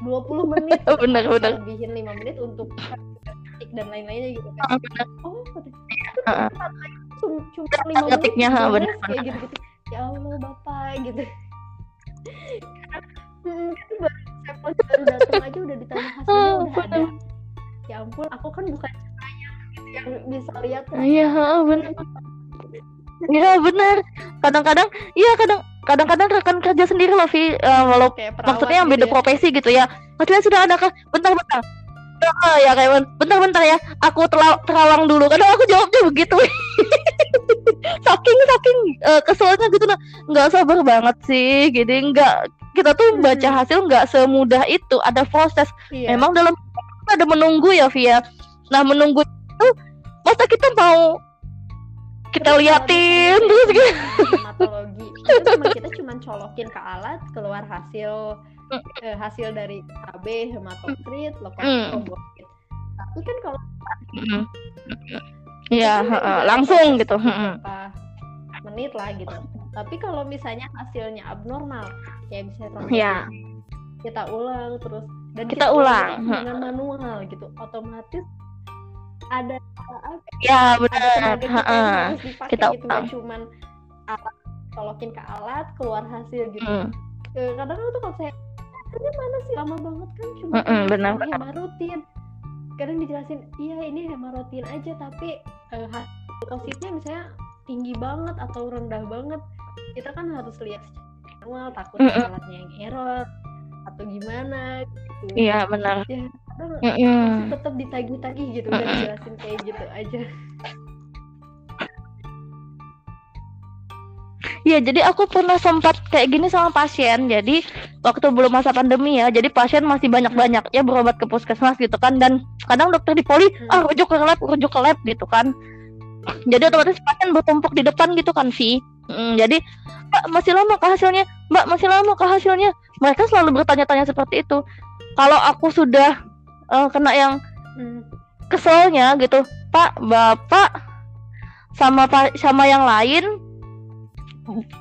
20 menit. Benar, benar. Lebihin 5 menit untuk dan lain-lainnya gitu kan. Ah, benar Oh, kata Heeh. cuma cuma lima menit beres, benar, kayak gitu gitu ya Allah bapak gitu Hmm, itu baru sampel baru datang aja udah ditanya hasilnya Ah, udah ada. ya ampun aku kan bukan saya yang bisa lihat. Iya benar Iya benar kadang-kadang iya kadang kadang-kadang rekan kerja sendiri loh Vi. Eh, walau kayak maksudnya yang gitu beda ya. profesi gitu ya. Hasilnya sudah ada bentar-bentar Ah, ya kayak bentar-bentar ya. Aku terawang dulu. Kadang aku jawabnya begitu. Saking saking eh, keselnya gitu nah nggak sabar banget sih. Jadi nggak kita tuh baca Hmm. hasil nggak semudah itu. Ada proses. Iya. memang dalam ada menunggu ya Via. Nah menunggu itu masa kita mau kita liatin? terus gitu itu cuma kita cuma colokin ke alat keluar hasil eh, hasil dari KB hematokrit Hmm. leukostrobosit tapi kan kalau Mm. Heeh, udah langsung gitu. menit lah gitu. Tapi kalau misalnya hasilnya abnormal, kayak misalnya trombosit, Ya, kita ulang terus dan Kita ulang, ulang dengan manual gitu, otomatis ada apa? ya benar. kita harus dipakai Kita gitu, ulang. cuman alat colokin ke alat keluar hasil gitu. Mm. Eh, kadang tuh kalau saya hasilnya mana sih lama banget kan cuma Mm-mm, ini benar, sekali hemarutin kadang dijelasin iya ini hemarutin aja tapi eh, hasil positnya misalnya tinggi banget atau rendah banget kita kan harus lihat secara manual takutnya Mm-mm. alatnya yang error atau gimana gitu Iya benar. ya Mm-mm. masih tetap ditagih-tagih gitu udah Mm-mm. dijelasin kayak gitu aja Iya, jadi aku pernah sempat kayak gini sama pasien. Jadi waktu belum masa pandemi ya, jadi pasien masih banyak-banyak ya berobat ke puskesmas gitu kan. Dan kadang dokter di poli, Hmm. ah rujuk ke lab, rujuk ke lab gitu kan. Jadi otomatis pasien bertumpuk di depan gitu kan sih. Mm, jadi Mbak masih lama ke hasilnya, Mbak masih lama ke hasilnya. Mereka selalu bertanya-tanya seperti itu. Kalau aku sudah eh, kena yang Hmm. keselnya gitu pak bapak sama pa- sama yang lain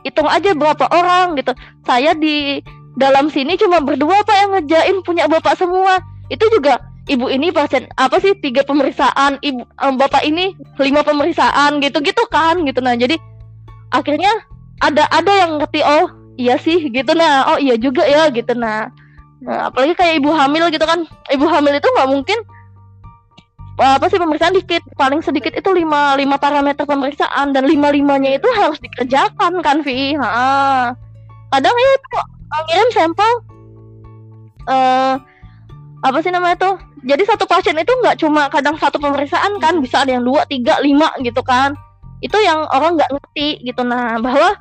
hitung aja berapa orang gitu. Saya di dalam sini cuma berdua pak yang ngejain punya bapak semua. Itu juga ibu ini pasien apa sih tiga pemeriksaan ibu em, bapak ini lima pemeriksaan gitu gitu kan gitu. Nah jadi akhirnya ada ada yang ngerti oh iya sih gitu. Nah oh iya juga ya gitu. Nah Nah, apalagi kayak ibu hamil gitu kan. Ibu hamil itu nggak mungkin apa sih pemeriksaan dikit. Paling sedikit itu lima lima parameter pemeriksaan. Dan lima limanya itu harus dikerjakan kan Vi? Ha. kadang ya itu uh, ngirim sampel eh apa sih namanya tuh jadi satu pasien itu nggak cuma kadang satu pemeriksaan kan bisa ada yang dua tiga lima gitu kan. Itu yang orang nggak ngerti gitu. Nah bahwa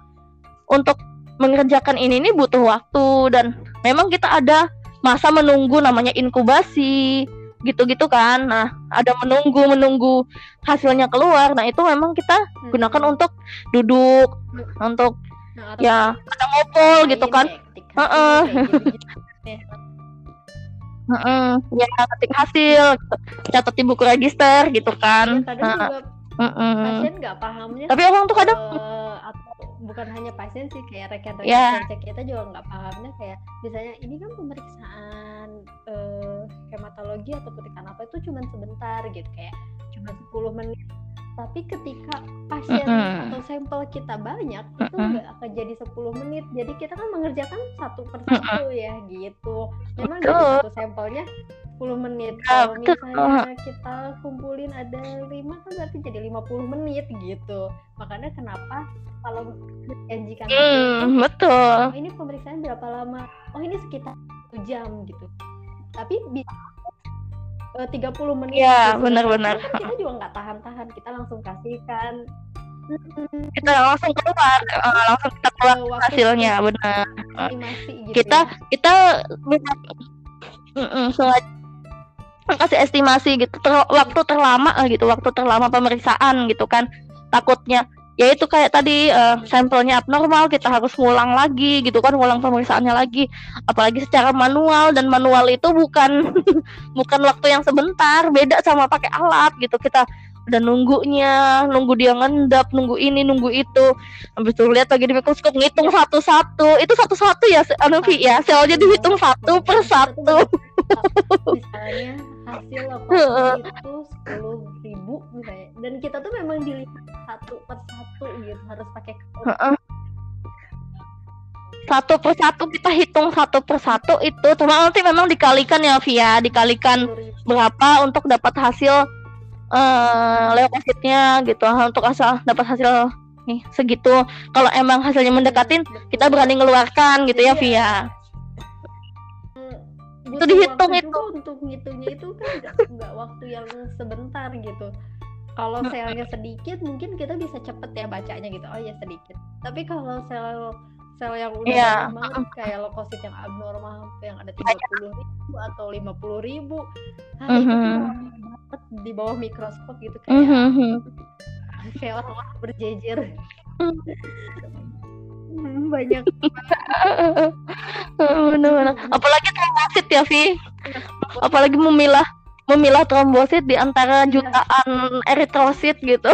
untuk mengerjakan ini ini butuh waktu. Dan memang kita ada masa menunggu namanya inkubasi gitu-gitu kan nah ada menunggu menunggu hasilnya keluar nah itu memang kita Hmm. gunakan untuk duduk untuk Nah, ya ada ngobrol gitu kan Heeh. Ya. Heeh, ya ketik hasil gitu. catat di buku register gitu Ya, kan kadang Nah, juga pasien nggak pahamnya tapi orang tuh kadang atau bukan hanya pasien sih kayak rekan-rekan Ya. kerja kita juga nggak pahamnya kayak misalnya ini kan pemeriksaan eh, hematologi atau petikan apa itu cuma sebentar gitu kayak cuma 10 menit. Tapi ketika pasien Mm-mm. atau sampel kita banyak itu Mm-mm. nggak akan jadi 10 menit. Jadi kita kan mengerjakan satu persatu ya gitu. Memang dari satu sampelnya 10 menit. Ya, kalau misalnya kita kumpulin ada 5 kan berarti jadi 50 menit gitu. Makanya kenapa kalau menjanjikan hmm, betul. Oh ini pemeriksaan berapa lama? Oh ini sekitar 1 jam gitu tapi bisa eh, 30 menit Iya, gitu. benar-benar. Kan kita juga nggak tahan-tahan kita langsung kasihkan Mm, kita langsung keluar eh, langsung kita keluar eh, waktu hasilnya benar gitu kita ya. kita bisa kasih estimasi gitu ter- waktu terlama gitu waktu terlama pemeriksaan gitu kan takutnya ya itu kayak tadi eh, sampelnya abnormal kita harus ngulang lagi gitu kan ngulang pemeriksaannya lagi. Apalagi secara manual dan manual itu bukan bukan waktu yang sebentar beda sama pakai alat gitu. Kita udah nunggunya nunggu dia ngendap nunggu ini nunggu itu. Habis itu lihat lagi di mikroskop ngitung satu-satu. Itu satu-satu ya anu ya? Selnya dihitung satu per satu misalnya hasil apa itu sepuluh ribu misalnya. Dan kita tuh memang dilihat satu per satu gitu harus pakai satu per satu kita hitung satu per satu itu cuma nanti memang dikalikan ya Via. Dikalikan 10.000. berapa untuk dapat hasil eh leukositnya gitu. Untuk asal dapat hasil nih segitu. Kalau emang hasilnya mendekatin kita berani ngeluarkan gitu ya Iya. Via Itu dihitung itu. untuk ngitungnya itu kan nggak waktu yang sebentar gitu. Kalau selnya sedikit mungkin kita bisa cepet ya bacanya gitu. Oh ya sedikit. Tapi kalau sel sel yang udah banyak banget kayak leukosit yang abnormal yang ada 30 ribu atau 50 ribu ah, itu tuh Mhm. lama banget di bawah mikroskop gitu kayak Mhm. kayak orang-orang berjejer banyak. mana mana Apalagi trombosit ya, Vi. Apalagi memilah memilah trombosit di antara iya. jutaan eritrosit gitu.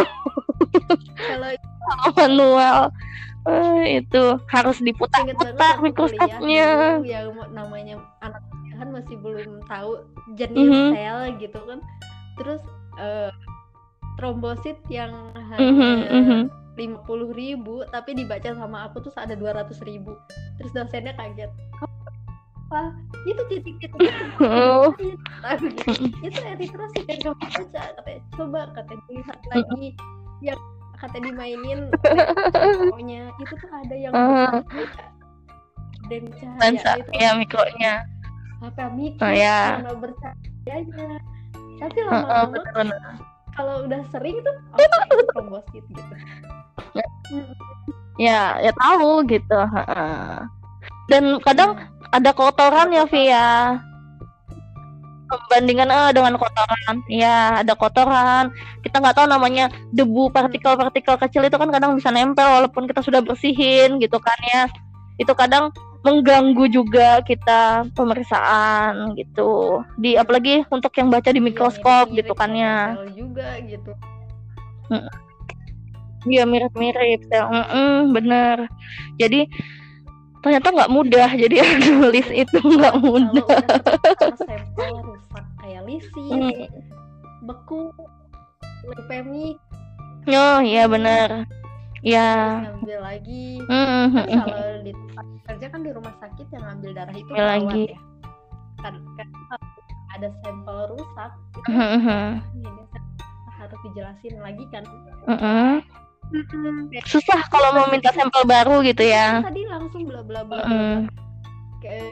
Kalau manual uh, itu harus diputar-putar mikroskopnya. Ya namanya anak kan masih belum tahu jenis mm -hmm. sel gitu kan. Terus uh, trombosit yang mm -hmm, mm -hmm 50 ribu tapi dibaca sama aku tuh ada 200 ribu. Terus dosennya kaget. Apa? Itu titik-titik oh. itu sih kan kamu baca. Katanya coba katanya lihat lagi. Yang katanya dimainin. Pokoknya itu tuh ada yang uh. dan cahaya ya mikronya. Apa mikro? Oh, ya. bercahayanya tapi lama-lama uh, kalau udah sering tuh oh itu trombosit gitu. Mm, ya ya tahu gitu dan kadang mm. ada kotoran ya Via perbandingan eh, dengan kotoran. Ya ada kotoran. Kita nggak tahu namanya debu partikel-partikel kecil itu kan kadang bisa nempel walaupun kita sudah bersihin gitu kan ya. Itu kadang mengganggu juga kita pemeriksaan gitu. Di apalagi untuk yang baca di Iya, mikroskop mirip-mirip gitu kan ya. sel juga gitu. Iya mirip-mirip sel Mm-mm, bener. Jadi ternyata nggak mudah. Jadi nulis itu nggak mudah. sampel rusak kayak lisis Hmm. beku leukemik. Oh iya bener. Ya ngambil lagi. Mm, kalau di tempat kerja kan di rumah sakit yang ngambil darah itu Ambil perawat lagi. ya. Kan, kan kalau ada sampel rusak. Itu Mhm. ini harus dijelasin lagi kan. Mm-mm. susah kalau mau minta sampel baru gitu ya. Tadi langsung bla bla bla bla. Kayak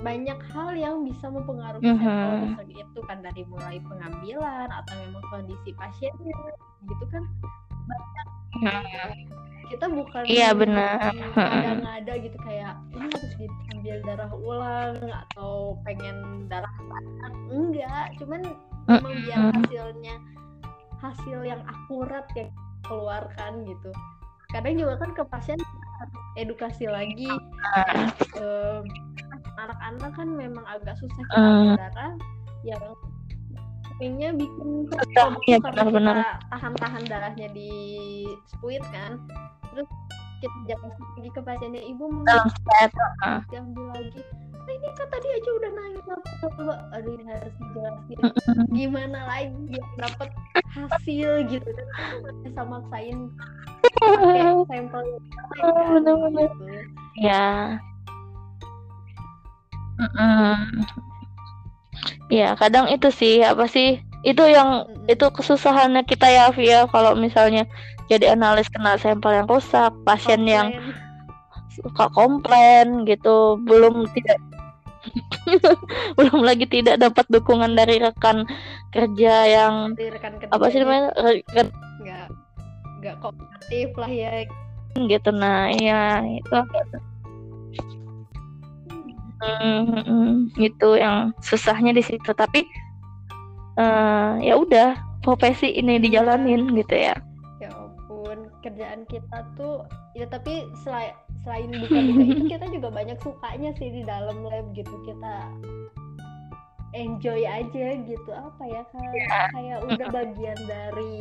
banyak hal yang bisa mempengaruhi Mhm. sampel rusak itu kan. Dari mulai pengambilan atau memang kondisi pasiennya gitu kan kita bukan Iya, benar. ada-ada gitu kayak ini harus diambil darah ulang atau pengen darah anak enggak cuman memang biar hasilnya hasil yang akurat yang keluarkan gitu. Kadang juga kan ke pasien edukasi lagi. Anak-anak kan memang agak susah kita ambil darah yang seringnya bikin karena benar-benar. kita tahan-tahan darahnya di spuit kan terus kita jangan lagi ke pasiennya ibu mau dalam set diambil lagi "Ah, ini kan tadi aja udah nangis apa coba aduh ini harus dijelasin gimana lagi biar dapat hasil gitu nggak bisa maksain pakai sampel Oh, kan, bener-bener. gitu. ya. Ya kadang itu sih apa sih itu yang itu kesusahannya kita ya Via kalau misalnya jadi analis kena sampel yang rusak pasien yang Komplain. suka komplain gitu belum tidak belum lagi tidak dapat dukungan dari rekan kerja yang dari rekan apa sih ketiganya namanya rekan nggak nggak kooperatif lah ya. gitu. Nah iya itu Hmm, hmm, itu yang susahnya di situ. Tapi eh, ya udah profesi ini dijalanin gitu ya. Ya ampun kerjaan kita tuh ya tapi selain selain buka-buka itu kita juga banyak sukanya sih di dalam lab gitu. Kita enjoy aja gitu. Apa ya kayak kayak udah bagian dari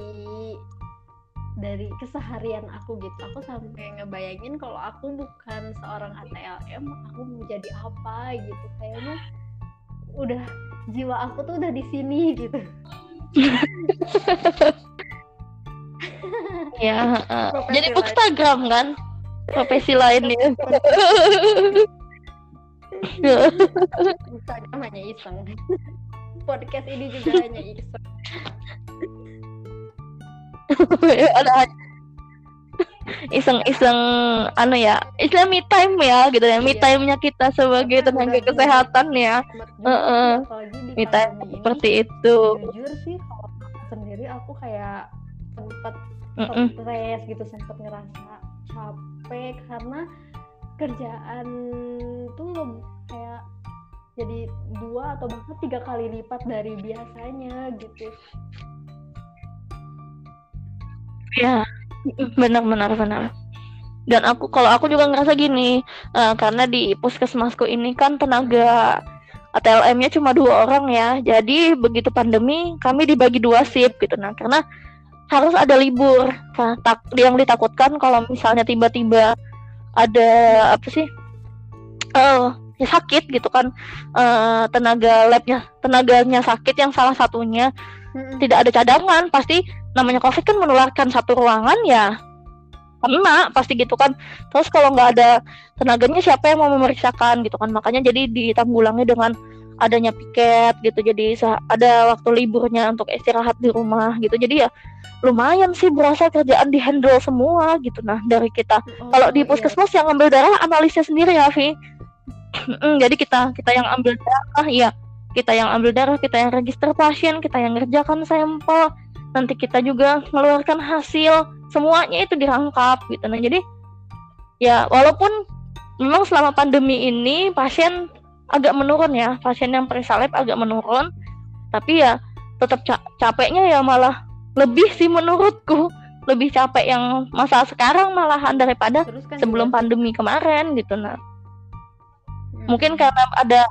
dari keseharian aku gitu. Aku sampai ngebayangin kalau aku bukan seorang ATLM aku mau jadi apa gitu. Kayaknya udah jiwa aku tuh udah di sini gitu. Ya Profesi jadi bookstagram kan? Profesi lain ya. Instagram hanya iseng. Podcast ini juga hanya iseng. ada iseng-iseng anu ya istilah me time ya gitu ya me Iya. time-nya kita sebagai tenaga kesehatan ya apalagi di me time seperti itu Jujur sih kalau sendiri aku kayak sempat Mm-mm. stres gitu sempat ngerasa capek karena kerjaan tuh kayak jadi dua atau bahkan tiga kali lipat dari biasanya gitu. Ya benar benar dan aku kalau aku juga ngerasa gini eh, karena di puskesmasku ini kan tenaga ATLM-nya cuma dua orang ya. Jadi begitu pandemi kami dibagi dua shift gitu. Nah karena harus ada libur. Nah, tak yang ditakutkan kalau misalnya tiba-tiba ada apa sih ya sakit gitu kan eh, tenaga labnya tenaganya sakit yang salah satunya Mm-mm. tidak ada cadangan pasti namanya covid kan menularkan satu ruangan ya kena pasti gitu kan. Terus kalau nggak ada tenaganya siapa yang mau memeriksakan gitu kan. Makanya jadi ditanggulangi dengan adanya piket gitu. Jadi ada waktu liburnya untuk istirahat di rumah gitu. Jadi ya lumayan sih berasa kerjaan di handle semua gitu. Nah dari kita. Kalau di Oh, iya. puskesmas yang ambil darah analisnya sendiri ya Vi. Jadi kita kita yang ambil darah iya. Kita yang ambil darah kita yang register pasien kita yang ngerjakan sampel nanti kita juga mengeluarkan hasil semuanya itu dirangkap gitu. Nah jadi ya walaupun memang selama pandemi ini pasien agak menurun ya pasien yang periksa lab agak menurun tapi ya tetap ca- capeknya ya malah lebih sih menurutku. Lebih capek yang masa sekarang malahan daripada kan sebelum juga- pandemi kemarin gitu nah Mm-mm. mungkin karena ada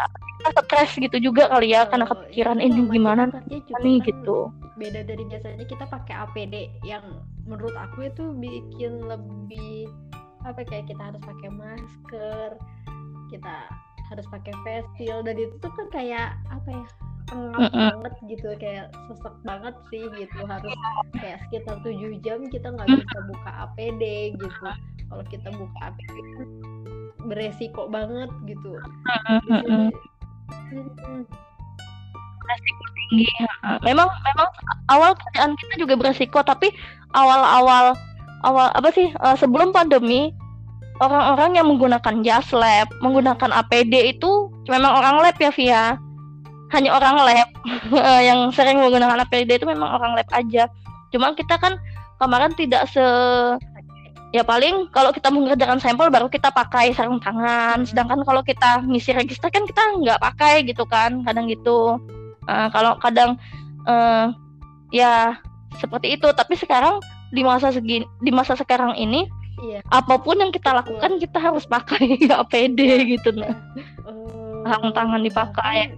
stres gitu juga kali ya karena Oh, kepikiran itu ini sama gimana nih? kan gitu beda dari biasanya kita pakai APD yang menurut aku itu bikin lebih apa kayak kita harus pakai masker kita harus pakai face shield dan itu tuh kan kayak apa ya pengap banget gitu kayak sesek banget sih gitu harus kayak sekitar 7 jam kita nggak bisa buka APD gitu. Kalau kita buka APD kan beresiko banget gitu Mm-mm. tinggi. Memang memang awal kerjaan kita juga beresiko tapi awal-awal awal apa sih eh, sebelum pandemi orang-orang yang menggunakan jas lab menggunakan APD itu memang orang lab ya Via? Hanya orang lab Eh, yang sering menggunakan APD itu memang orang lab aja. Cuma kita kan kemarin tidak se ya paling kalau kita mengerjakan sampel baru kita pakai sarung tangan. Sedangkan kalau kita ngisi register kan kita nggak pakai gitu kan kadang gitu uh, kalau kadang uh, ya seperti itu. Tapi sekarang di masa segini di masa sekarang ini iya. apa pun yang kita lakukan kita harus pakai APD gitu nah uh, sarung tangan dipakai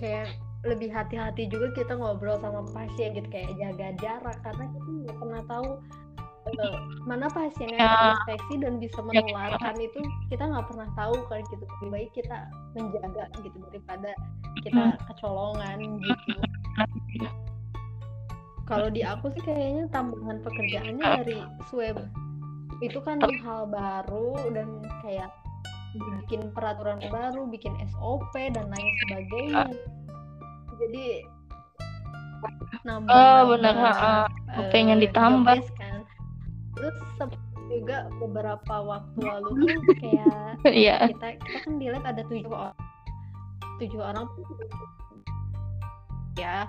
kayak lebih hati-hati juga kita ngobrol sama pasien gitu kayak jaga jarak. Karena kita nggak pernah tahu uh, mana pasien yang ya. infeksi dan bisa ya, menularkan ya. itu kita nggak pernah tahu kan gitu. Lebih baik kita menjaga gitu daripada kita kecolongan gitu. Kalau di aku sih kayaknya tambahan pekerjaannya dari swab itu kan hal baru dan kayak bikin peraturan baru, bikin SOP dan lain sebagainya. Jadi nambah oh benar uh, pengen ditambah terus juga beberapa waktu lalu tuh kayak yeah. kita kita kan di lab ada tujuh orang tujuh orang ya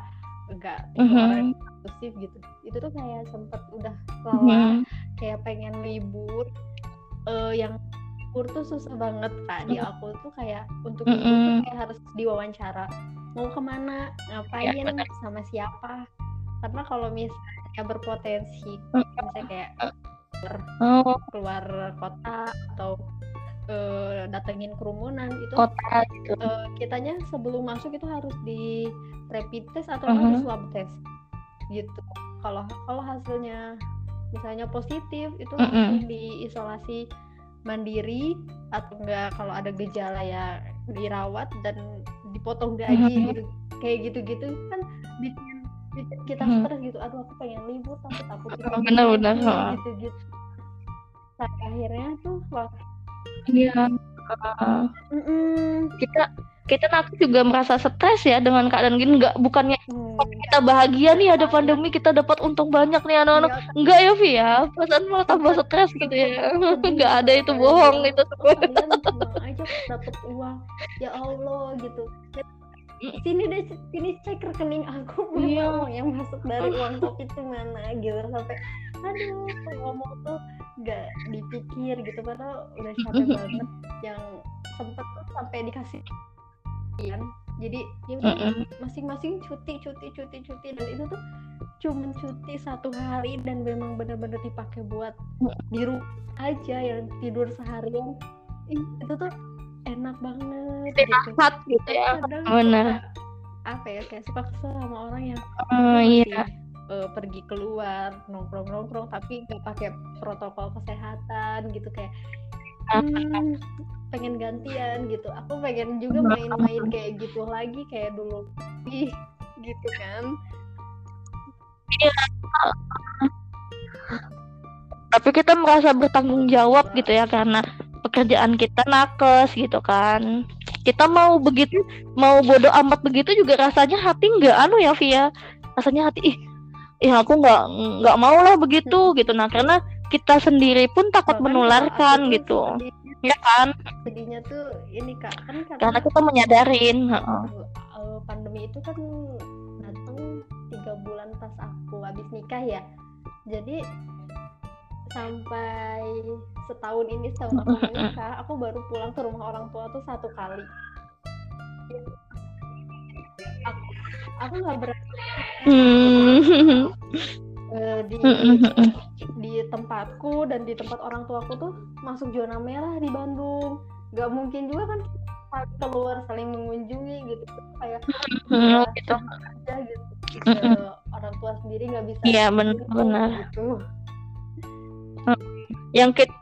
enggak tujuh mm -hmm. orang eksklusif gitu itu tuh kayak sempet udah lelah mm -hmm. kayak pengen libur uh, yang libur tuh susah banget kak di aku tuh kayak untuk mm -hmm. itu kayak harus diwawancara mau ke mana ngapain ya, sama siapa karena kalau misalnya berpotensi misalnya kayak oh. keluar kota atau uh, datengin kerumunan itu kota gitu. uh, kitanya sebelum masuk itu harus di rapid test atau uh -huh. harus swab test gitu kalau kalau hasilnya misalnya positif itu uh -uh. langsung diisolasi mandiri atau enggak kalau ada gejala ya dirawat dan dipotong gaji mm-hmm. gitu kayak gitu-gitu kan bikin kita mm-hmm. stres gitu. Aduh aku pengen libur tapi takut benar-benar gitu gitu sampai akhirnya tuh wah. Iya. Uh, kita kita nanti juga merasa stres ya dengan keadaan gini. Nggak bukannya hmm. kita bahagia nih ada pandemi kita dapat untung banyak nih anak-anak. Ya, enggak ya Vi ya? Perasaan malah tambah stres gitu ya. Nggak ada itu bohong itu semua. Aja dapat uang. Ya Allah gitu sini deh sini cek rekening aku. Mana iya. uang yang masuk dari uang kopi itu mana gitu. Sampai aduh ngomong tuh nggak dipikir gitu. Padahal udah capek banget yang sempet tuh sampai dikasih kan. Jadi ya udah masing-masing cuti cuti cuti cuti. Dan itu tuh cuma cuti satu hari dan memang benar-benar dipakai buat di rumah aja yang tidur seharian. Itu tuh enak banget gitu. gitu ya. Benar apa ya kayak suka kesel sama orang yang uh, iya. uh, pergi keluar nongkrong nongkrong tapi nggak pakai protokol kesehatan gitu kayak hmm, pengen gantian gitu. Aku pengen juga main-main kayak gitu lagi kayak dulu ih gitu kan. Iya. Tapi kita merasa bertanggung jawab gitu ya karena pekerjaan kita nakes gitu kan. Kita mau begitu mau bodoh amat begitu juga rasanya hati nggak anu ya Via? Rasanya hati ih ya aku nggak nggak mau lah begitu gitu. Nah karena kita sendiri pun takut menularkan gitu. ya kan? Sedihnya tuh ini kak. Kan karena, karena kita menyadarin pandemi itu kan datang tiga bulan pas aku habis nikah ya. Jadi sampai setahun ini setahun aku menikah aku baru pulang ke rumah orang tua tuh satu kali. Aku aku nggak berani. Uh, di di tempatku dan di tempat orang tuaku tuh masuk zona merah di Bandung. Nggak mungkin juga kan keluar saling mengunjungi gitu. Kayak hmm, gitu. aja gitu. Uh, orang tua sendiri nggak bisa iya benar-benar gitu. Yang kita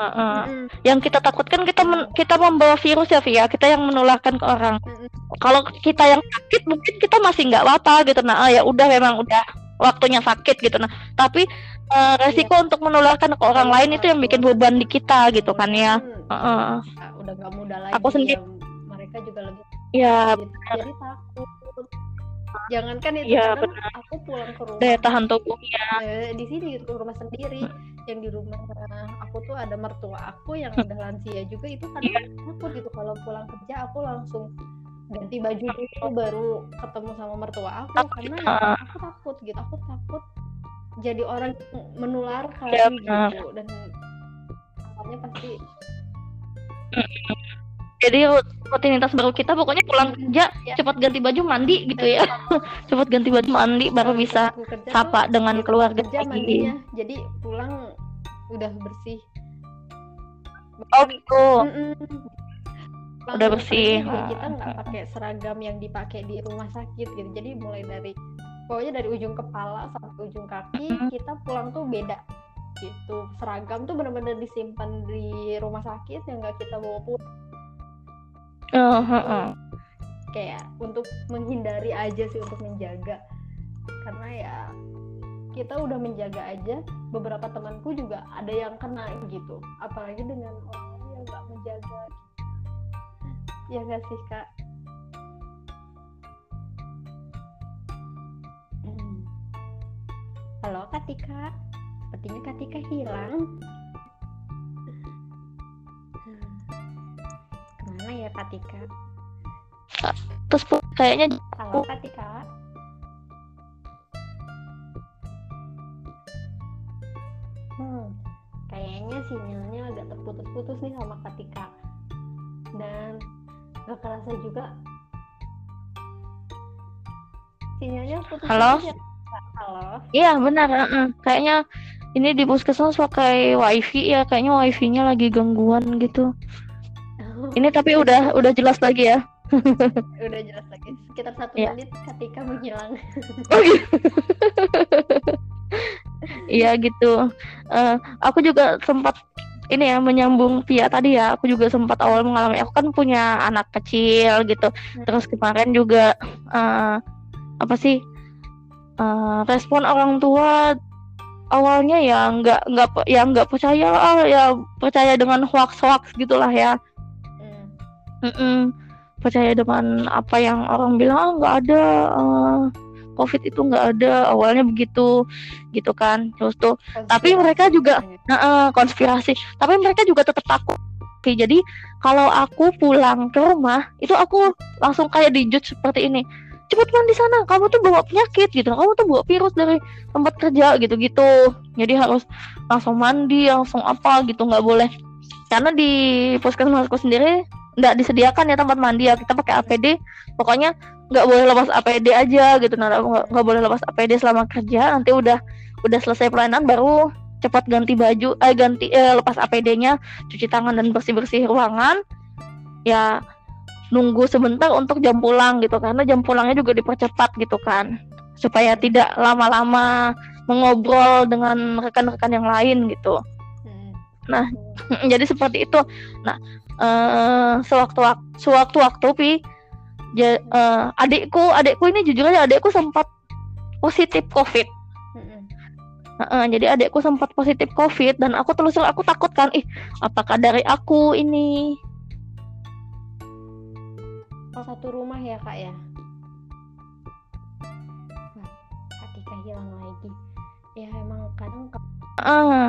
Uh, uh. Mm. Yang kita takutkan kita men kita membawa virus ya Via, kita yang menularkan ke orang. Mm. Kalau kita yang sakit mungkin kita masih nggak apa gitu. Nah, ya udah memang udah waktunya sakit gitu nah tapi uh, resiko iya. untuk menularkan ke orang lain itu yang bikin beban di kita gitu kan ya hmm. uh, udah nggak mudah lagi aku sendiri ya, mereka juga lebih ya gitu. jadi takut jangankan itu ya, benar. aku pulang ke rumah. Daya tahan tubuhnya eh, di sini gitu rumah sendiri. Yang di rumah aku tuh ada mertua aku yang udah lansia juga itu kan yeah. takut gitu. Kalau pulang kerja aku langsung ganti baju dulu baru ketemu sama mertua aku karena aku takut gitu. Aku takut jadi orang menularkan Ya, gitu benar. dan asalnya pasti Jadi rutinitas baru kita pokoknya pulang kerja Ya. cepat ganti baju mandi gitu ya. cepat ganti baju mandi baru bisa sapa tuh, dengan ya, keluarga kerja lagi. mandinya jadi pulang udah bersih Oh gitu. Udah bersih. kita nggak pakai seragam yang dipakai di rumah sakit gitu jadi mulai dari pokoknya dari ujung kepala sampai ujung kaki Mm. kita pulang tuh beda gitu seragam tuh benar-benar disimpan di rumah sakit yang nggak kita bawa pulang Eh, heeh. kayak untuk menghindari aja sih untuk menjaga. Karena ya kita udah menjaga aja. Beberapa temanku juga ada yang kena gitu. Apalagi dengan orang yang nggak menjaga. Ya nggak sih kak? Hmm. halo Katika. Sepertinya Katika hilang ke mana ya Katika Terus kayaknya Halo Katika. Hmm, kayaknya sinyalnya agak terputus-putus nih sama Katika. Dan gak kerasa juga sinyalnya putus. Halo? ya. Halo. iya benar. heeh. Kayaknya ini di puskesmas pakai wifi ya. Kayaknya wifi-nya lagi gangguan gitu. Ini tapi udah udah jelas lagi ya. Udah jelas lagi. Sekitar satu Ya. menit Katika menghilang. Iya gitu. Eh, aku juga sempat ini ya menyambung Pia tadi ya. Aku juga sempat awal mengalami. Aku kan punya anak kecil gitu. Terus kemarin juga eh, apa sih eh, respon orang tua awalnya ya nggak nggak ya nggak percaya ah, ya percaya dengan hoax hoax gitulah ya. Mm-mm. Percaya dengan apa yang orang bilang "Ah, nggak ada eh, COVID itu nggak ada awalnya begitu gitu kan terus tuh Tapi mereka juga- Nah, eh, konspirasi. Tapi mereka juga tetap takut. Oke, jadi kalau aku pulang ke rumah, itu aku langsung kayak dijudge seperti ini. Cepet mandi sana, kamu tuh bawa penyakit gitu. Kamu tuh bawa virus dari tempat kerja gitu-gitu. Jadi harus langsung mandi, langsung apa gitu, nggak boleh. Karena di puskesmasku sendiri nggak disediakan ya tempat mandi ya. Kita pakai APD. Pokoknya nggak boleh lepas APD aja gitu. Nah, nggak boleh lepas APD selama kerja. Nanti udah udah selesai pelayanan baru cepat ganti baju eh ganti eh, lepas APD-nya cuci tangan dan bersih-bersih ruangan ya nunggu sebentar untuk jam pulang gitu karena jam pulangnya juga dipercepat gitu kan supaya tidak lama-lama mengobrol dengan rekan-rekan yang lain gitu Hmm. Nah, jadi seperti itu nah eh sewaktu sewaktu-waktu pi ja- eh, adikku adikku ini jujur aja adikku sempat positif covid. Heeh, jadi adekku sempat positif COVID dan aku terus aku takut kan, ih apakah dari aku ini? Oh satu rumah ya kak ya? Wah, Katika hilang lagi. Ya emang kadang ka- Heeh,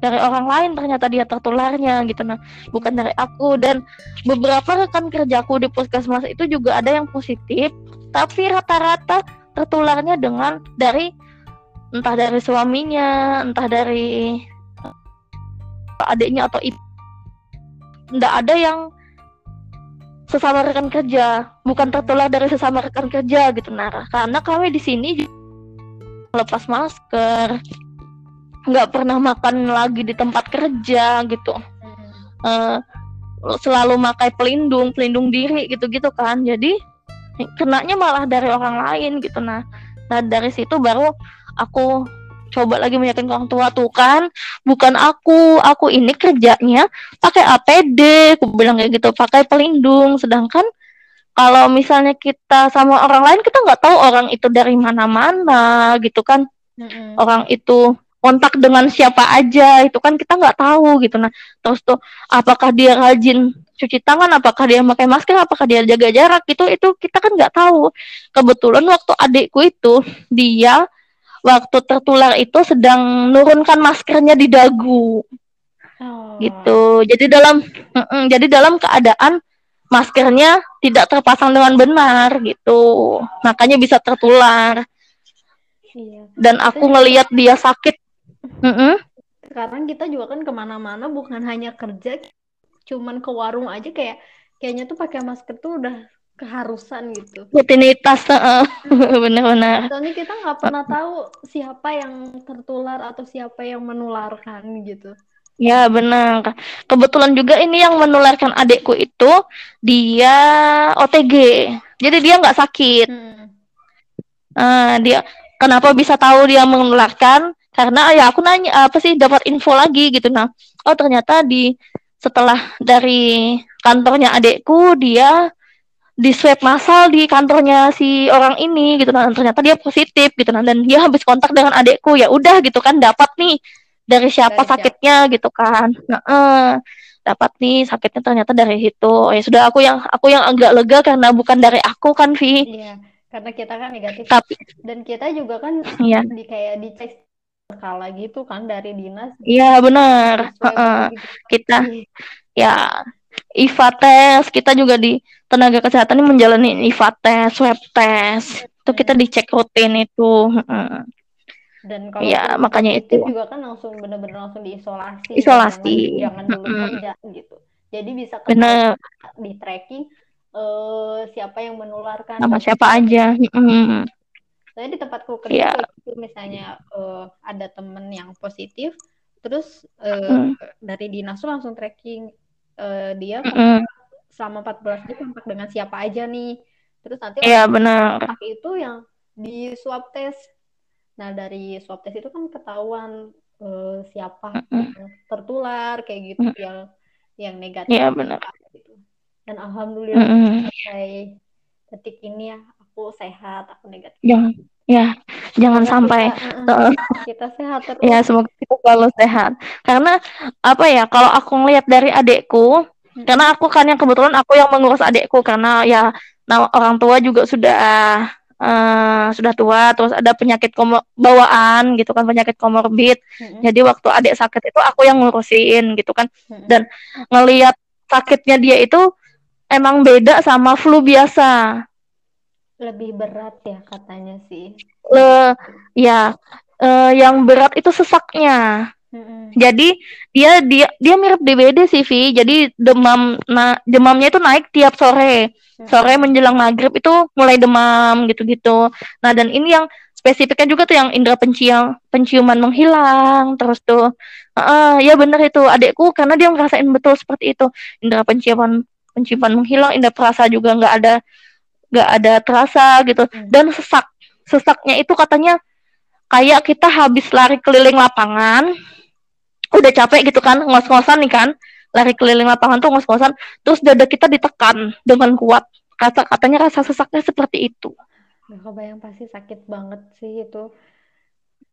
dari orang lain ternyata dia tertularnya gitu nah, bukan dari aku dan beberapa rekan kerjaku di puskesmas itu juga ada yang positif, tapi rata-rata tertularnya dengan dari entah dari suaminya, entah dari eh, adiknya atau ibu. Nggak ada yang sesama rekan kerja, bukan tertular dari sesama rekan kerja gitu Nara. Karena kami di sini lepas masker, nggak pernah makan lagi di tempat kerja gitu. Eh, selalu pakai pelindung, pelindung diri gitu-gitu kan. Jadi kenanya malah dari orang lain gitu nah. Nah dari situ baru aku coba lagi meyakinkan orang tua tuh kan bukan aku aku ini kerjanya pakai APD aku bilang kayak gitu pakai pelindung sedangkan kalau misalnya kita sama orang lain kita nggak tahu orang itu dari mana-mana gitu kan Mm-mm. orang itu kontak dengan siapa aja itu kan kita nggak tahu gitu. Nah terus tuh apakah dia rajin cuci tangan apakah dia pakai masker apakah dia jaga jarak gitu itu kita kan nggak tahu. Kebetulan waktu adikku itu dia waktu tertular itu sedang nurunkan maskernya di dagu. Oh. gitu. Jadi dalam mm-mm, jadi dalam keadaan maskernya tidak terpasang dengan benar gitu. Makanya bisa tertular. Iya. dan aku juga ngelihat dia sakit Mm-mm. sekarang kita juga kan ke mana-mana bukan hanya kerja cuman ke warung aja kayak kayaknya tuh pakai masker tuh udah keharusan gitu. Rutinitas uh, bener-bener. Soalnya kita nggak pernah tahu siapa yang tertular atau siapa yang menularkan gitu. Ya benar kebetulan juga ini yang menularkan adikku itu dia OTG jadi dia nggak sakit. Hmm. uh, dia kenapa bisa tahu dia menularkan karena ya aku nanya apa sih dapat info lagi gitu. Nah oh ternyata di setelah dari kantornya adekku dia di swab massal di kantornya si orang ini gitu. Nah ternyata dia positif gitu. Nah dan dia habis kontak dengan adekku ya udah gitu kan dapat nih dari siapa Dari siapa? sakitnya gitu kan. Nah eh, dapat nih sakitnya ternyata dari itu ya sudah aku yang aku yang agak lega karena bukan dari aku kan Vi. Iya karena kita kan negatif. Tapi dan kita juga kan iya. di kayak dicek skala gitu kan dari dinas iya benar gitu. kita Iya. ya IVA tes kita juga di tenaga kesehatan ini menjalani IVA tes swab tes itu kita Hmm. dicek rutin itu Heeh. dan kalau Iya, pun makanya itu. juga kan langsung bener-bener langsung diisolasi Isolasi. jangan, jangan dulu Mm-mm. kerja gitu jadi bisa bener di tracking eh, siapa yang menularkan sama siapa aja Heeh. Saya di tempatku kerja Iya. kayak gitu misalnya eh, ada temen yang positif terus eh, Mm. dari dinas tuh langsung tracking eh, dia Mm-mm. selama 14 hari kontak dengan siapa aja nih terus nanti iya benar kontak itu yang di swab test nah dari swab test itu kan ketahuan eh, siapa yang tertular kayak gitu Mm. yang yang negatif Iya, benar. gitu. dan alhamdulillah Mm-mm. sampai detik ini ya aku sehat aku negatif jangan ya jangan Semoga sampai kita, Heeh. kita sehat terus ya semoga kita selalu sehat karena apa ya kalau aku ngelihat dari adekku Mm. karena aku kan yang kebetulan aku yang mengurus adekku karena ya nah, orang tua juga sudah eh, sudah tua terus ada penyakit komo- bawaan gitu kan penyakit komorbid Mm-mm. jadi waktu adek sakit itu aku yang ngurusin gitu kan Mm-mm. dan ngelihat sakitnya dia itu emang beda sama flu biasa lebih berat ya katanya sih Le, ya eh, yang berat itu sesaknya Mm-mm. Jadi dia dia dia mirip DBD sih Vi. Jadi demam nah demamnya itu naik tiap sore. Sore Mm-mm. menjelang maghrib itu mulai demam gitu-gitu. Nah dan ini yang spesifiknya juga tuh yang indera pencium penciuman menghilang terus tuh. Heeh, ya bener itu adekku karena dia ngerasain betul seperti itu. Indera penciuman penciuman menghilang, indera perasa juga nggak ada nggak ada terasa gitu. Hmm. Dan sesak sesaknya itu katanya kayak kita habis lari keliling lapangan udah capek gitu kan ngos-ngosan nih kan lari keliling lapangan tuh ngos-ngosan terus dada kita ditekan dengan kuat kata katanya rasa sesaknya seperti itu Gak kebayang pasti sakit banget sih itu.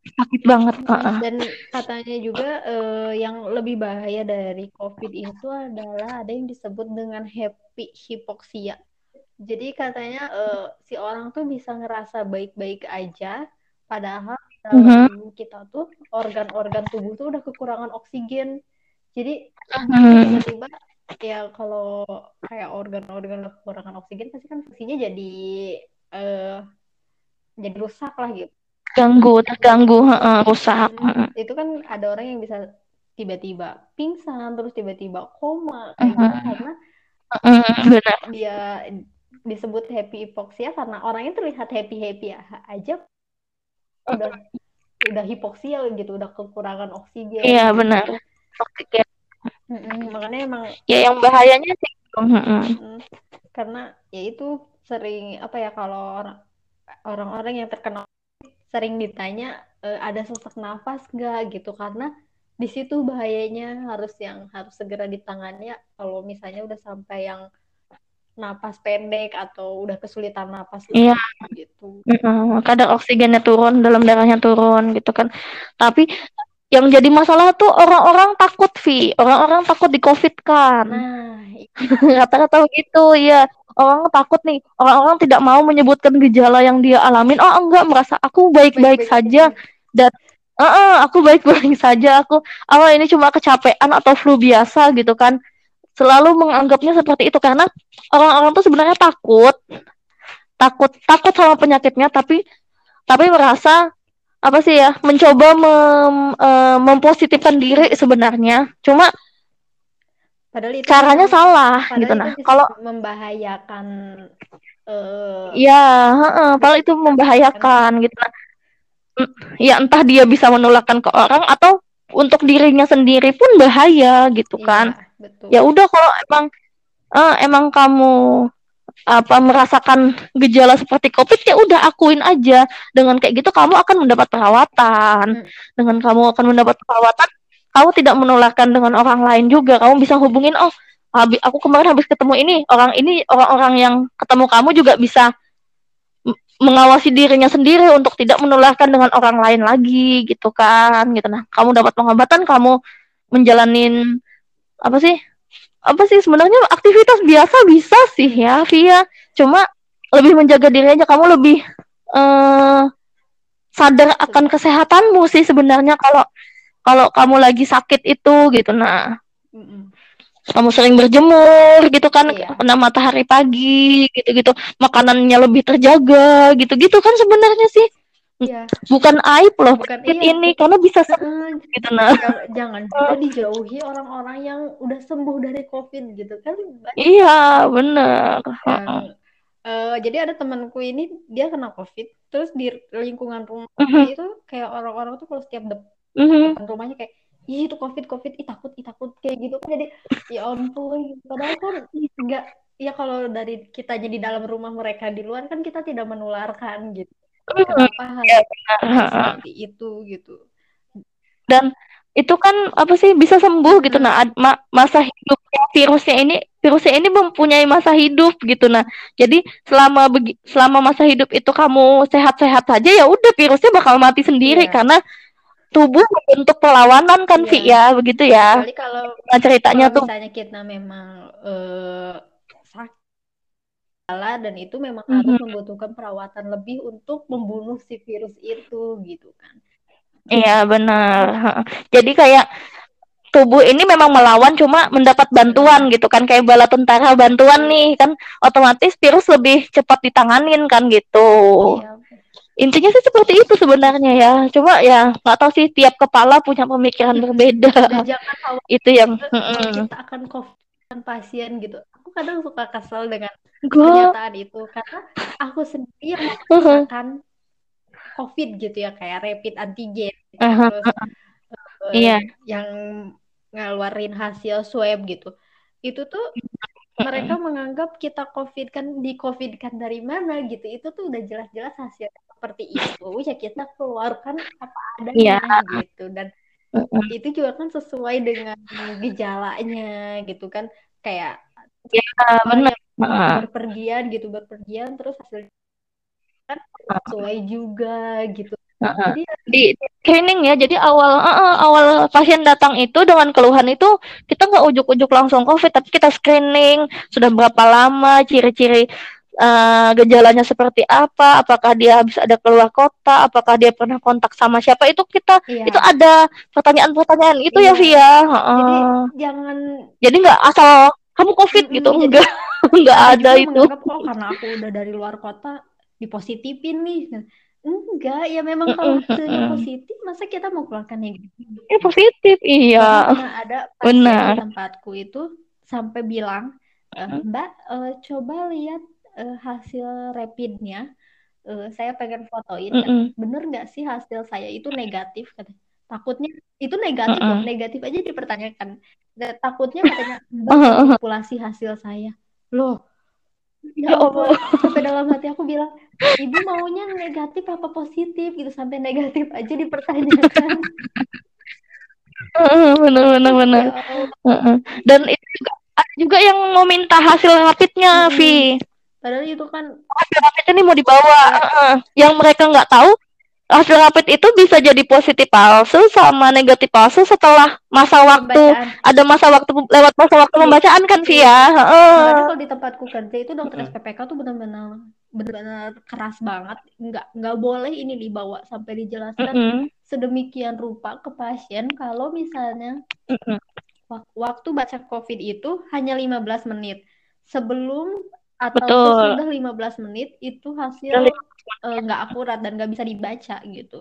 sakit banget Mm, Heeh. Dan katanya juga eh, yang lebih bahaya dari COVID itu adalah ada yang disebut dengan happy hypoxia. Jadi katanya eh, si orang tuh bisa ngerasa baik-baik aja, padahal di dalam kita tuh organ-organ tubuh tuh udah kekurangan oksigen. Jadi Hmm, tiba-tiba ya kalau kayak organ-organ kekurangan oksigen pasti kan fungsinya jadi eh, jadi rusak lah gitu. ganggu terganggu heeh, rusak Mm, heeh. itu kan ada orang yang bisa tiba-tiba pingsan terus tiba-tiba koma kayak gitu Mhm. karena Heeh, benar dia disebut happy hypoxia karena orangnya terlihat happy happy aja. Udah udah hipoksia gitu udah kekurangan oksigen. Iya gitu. benar Oksigen. Mm-mm, makanya emang ya yang bahayanya sih. Heeh. mm, karena ya itu sering apa ya kalau orang orang-orang yang terkena sering ditanya "E, ada sesak nafas nggak? gitu. Karena di situ bahayanya harus yang harus segera ditangani ya. Kalau misalnya udah sampai yang napas pendek atau udah kesulitan napas Iya. gitu. Kadang oksigennya turun dalam darahnya turun gitu kan tapi yang jadi masalah tuh orang-orang takut Vi orang-orang takut di covid kan Nah, i- Kata-kata begitu, ya. Orang takut nih, orang-orang tidak mau menyebutkan gejala yang dia alamin. Oh, enggak, merasa aku baik-baik saja. Dan "Eh, aku baik-baik saja. Aku awal ini cuma kecapean atau flu biasa gitu kan. Selalu menganggapnya seperti itu. Karena orang-orang tuh sebenarnya takut. Takut takut sama penyakitnya tapi tapi merasa apa sih ya mencoba mem, uh, mempositifkan diri sebenarnya. Cuma padahal itu caranya memang, salah gitu. nah kalau membahayakan uh, ya uh, padahal itu membahayakan gitu. Nah ya entah dia bisa menularkan ke orang atau untuk dirinya sendiri pun bahaya gitu iya, kan betul. ya udah kalau emang uh, emang kamu apa merasakan gejala seperti covid ya udah akuin aja dengan kayak gitu kamu akan mendapat perawatan hmm. dengan kamu akan mendapat perawatan kamu tidak menularkan dengan orang lain juga kamu bisa hubungin oh habis aku kemarin habis ketemu ini orang ini orang-orang yang ketemu kamu juga bisa mengawasi dirinya sendiri untuk tidak menularkan dengan orang lain lagi gitu kan gitu nah kamu dapat pengobatan kamu menjalanin apa sih? Apa sih? Sebenarnya aktivitas biasa bisa sih ya via. Cuma lebih menjaga diri aja. Kamu lebih uh, sadar akan kesehatanmu sih sebenarnya kalau kalau kamu lagi sakit itu gitu. Nah kamu sering berjemur gitu kan iya. kena matahari pagi gitu-gitu. Makanannya lebih terjaga gitu-gitu kan sebenarnya sih iya. bukan aib loh bukan iya, ini karena bisa sembuh gitu nah jangan juga dijauhi orang-orang yang udah sembuh dari covid gitu kan iya benar. Yang, uh, jadi ada temanku ini dia kena covid terus di lingkungan rumah uh -huh. itu kayak orang-orang tuh kalau setiap depan uh -huh. rumahnya kayak Ih, itu covid covid ih takut ih takut kayak gitu. Jadi ya ampun padahal kan enggak ya kalau dari kita jadi dalam rumah mereka di luar kan kita tidak menularkan gitu kenapa hal ya, seperti itu gitu. Dan itu kan apa sih bisa sembuh gitu. Nah ma masa hidupnya virusnya ini virusnya ini mempunyai masa hidup gitu. Nah jadi selama selama masa hidup itu kamu sehat-sehat saja ya udah virusnya bakal mati sendiri. Yeah. karena tubuh membentuk perlawanan kan iya. Vi ya begitu ya. Kecuali kalau nah, ceritanya kalau tuh? misalnya kita memang uh, dan itu memang mm -hmm. harus membutuhkan perawatan lebih untuk membunuh si virus itu gitu kan. Iya benar. Jadi kayak tubuh ini memang melawan cuma mendapat bantuan gitu kan. Kayak bala tentara bantuan nih kan. Otomatis virus lebih cepat ditanganin kan gitu. Iya, intinya sih seperti itu sebenarnya ya. Cuma ya nggak tahu sih tiap kepala punya pemikiran berbeda. Jangan itu yang kita akan covid pasien gitu aku kadang suka kesel dengan Gua... pernyataan itu karena aku sendiri yang melakukan covid gitu ya kayak rapid antigen gitu. uh -huh. terus uh, iya. yang ngeluarin hasil swab gitu itu tuh mereka menganggap kita covid kan di covid kan dari mana gitu itu tuh udah jelas-jelas hasil seperti itu ya kita keluarkan apa adanya yeah. gitu dan uh-uh. itu juga kan sesuai dengan gejalanya gitu kan kayak ya benar berpergian gitu berpergian terus hasil kan sesuai juga gitu. Uh, jadi di screening ya jadi awal uh, awal pasien datang itu dengan keluhan itu kita nggak ujuk-ujuk langsung covid tapi kita screening sudah berapa lama ciri-ciri uh, gejalanya seperti apa, apakah dia habis ada keluar kota, apakah dia pernah kontak sama siapa itu kita iya. itu ada pertanyaan-pertanyaan itu ya, iya. ya Via. Uh, jadi jangan jadi nggak asal kamu covid mm -hmm, gitu enggak enggak ada itu. oh karena aku udah dari luar kota dipositifin nih. Enggak, ya memang kalau hasilnya positif, masa kita mau keluarkan negatif? Ya positif, iya. Karena ada pasien di tempatku itu sampai bilang, e, Mbak, uh, coba lihat uh, hasil rapidnya uh, saya pengen fotoin mm -mm. bener nggak sih hasil saya itu negatif kata takutnya itu negatif mm -mm. loh negatif aja dipertanyakan. Dan takutnya katanya manipulasi hasil saya. Loh ya, ya Allah. sampai dalam hati aku bilang ibu maunya negatif apa positif? Gitu sampai negatif aja dipertanyakan. Benar benar benar dan itu juga ada juga yang mau minta hasil rapidnya hmm. Padahal itu kan hasil rapid ini mau dibawa. Uh, yang mereka nggak tahu hasil rapid itu bisa jadi positif palsu sama negatif palsu setelah masa waktu pembacaan. ada masa waktu lewat masa waktu iya. pembacaan kan via. Iya. Uh. kalau di tempatku kerja itu dokter SPPK tuh benar-benar benar-benar keras banget. Nggak nggak boleh ini dibawa sampai dijelaskan mm -hmm. sedemikian rupa ke pasien kalau misalnya mm -hmm. waktu baca COVID itu hanya 15 menit sebelum atau Betul. sesudah 15 menit itu hasil eh, nggak uh, akurat dan nggak bisa dibaca gitu.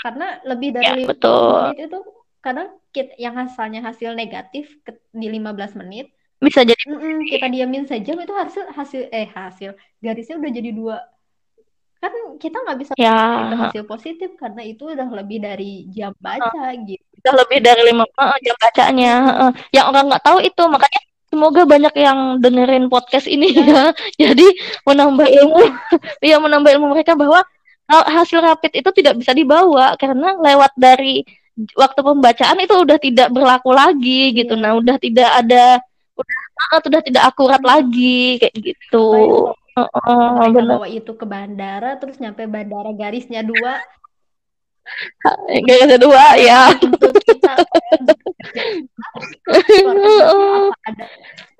karena lebih dari Ya, 15 betul. menit itu kadang kita, yang asalnya hasil negatif ke, di 15 menit Bisa jadi mm-mm, kita diamin sejam itu hasil hasil eh hasil garisnya udah jadi dua kan kita nggak bisa ya itu hasil positif karena itu udah lebih dari jam baca gitu udah lebih dari lima uh, jam bacanya. Uh, yang orang nggak tahu itu makanya semoga banyak yang dengerin podcast ini Ya. ya. Jadi menambah ilmu, ya menambah ilmu mereka bahwa ha- hasil rapid itu tidak bisa dibawa karena lewat dari waktu pembacaan itu udah tidak berlaku lagi gitu. Nah, udah tidak ada udah sudah tidak akurat lagi kayak gitu. Mereka bener. bawa itu ke bandara terus nyampe bandara garisnya dua Garisnya dua ya.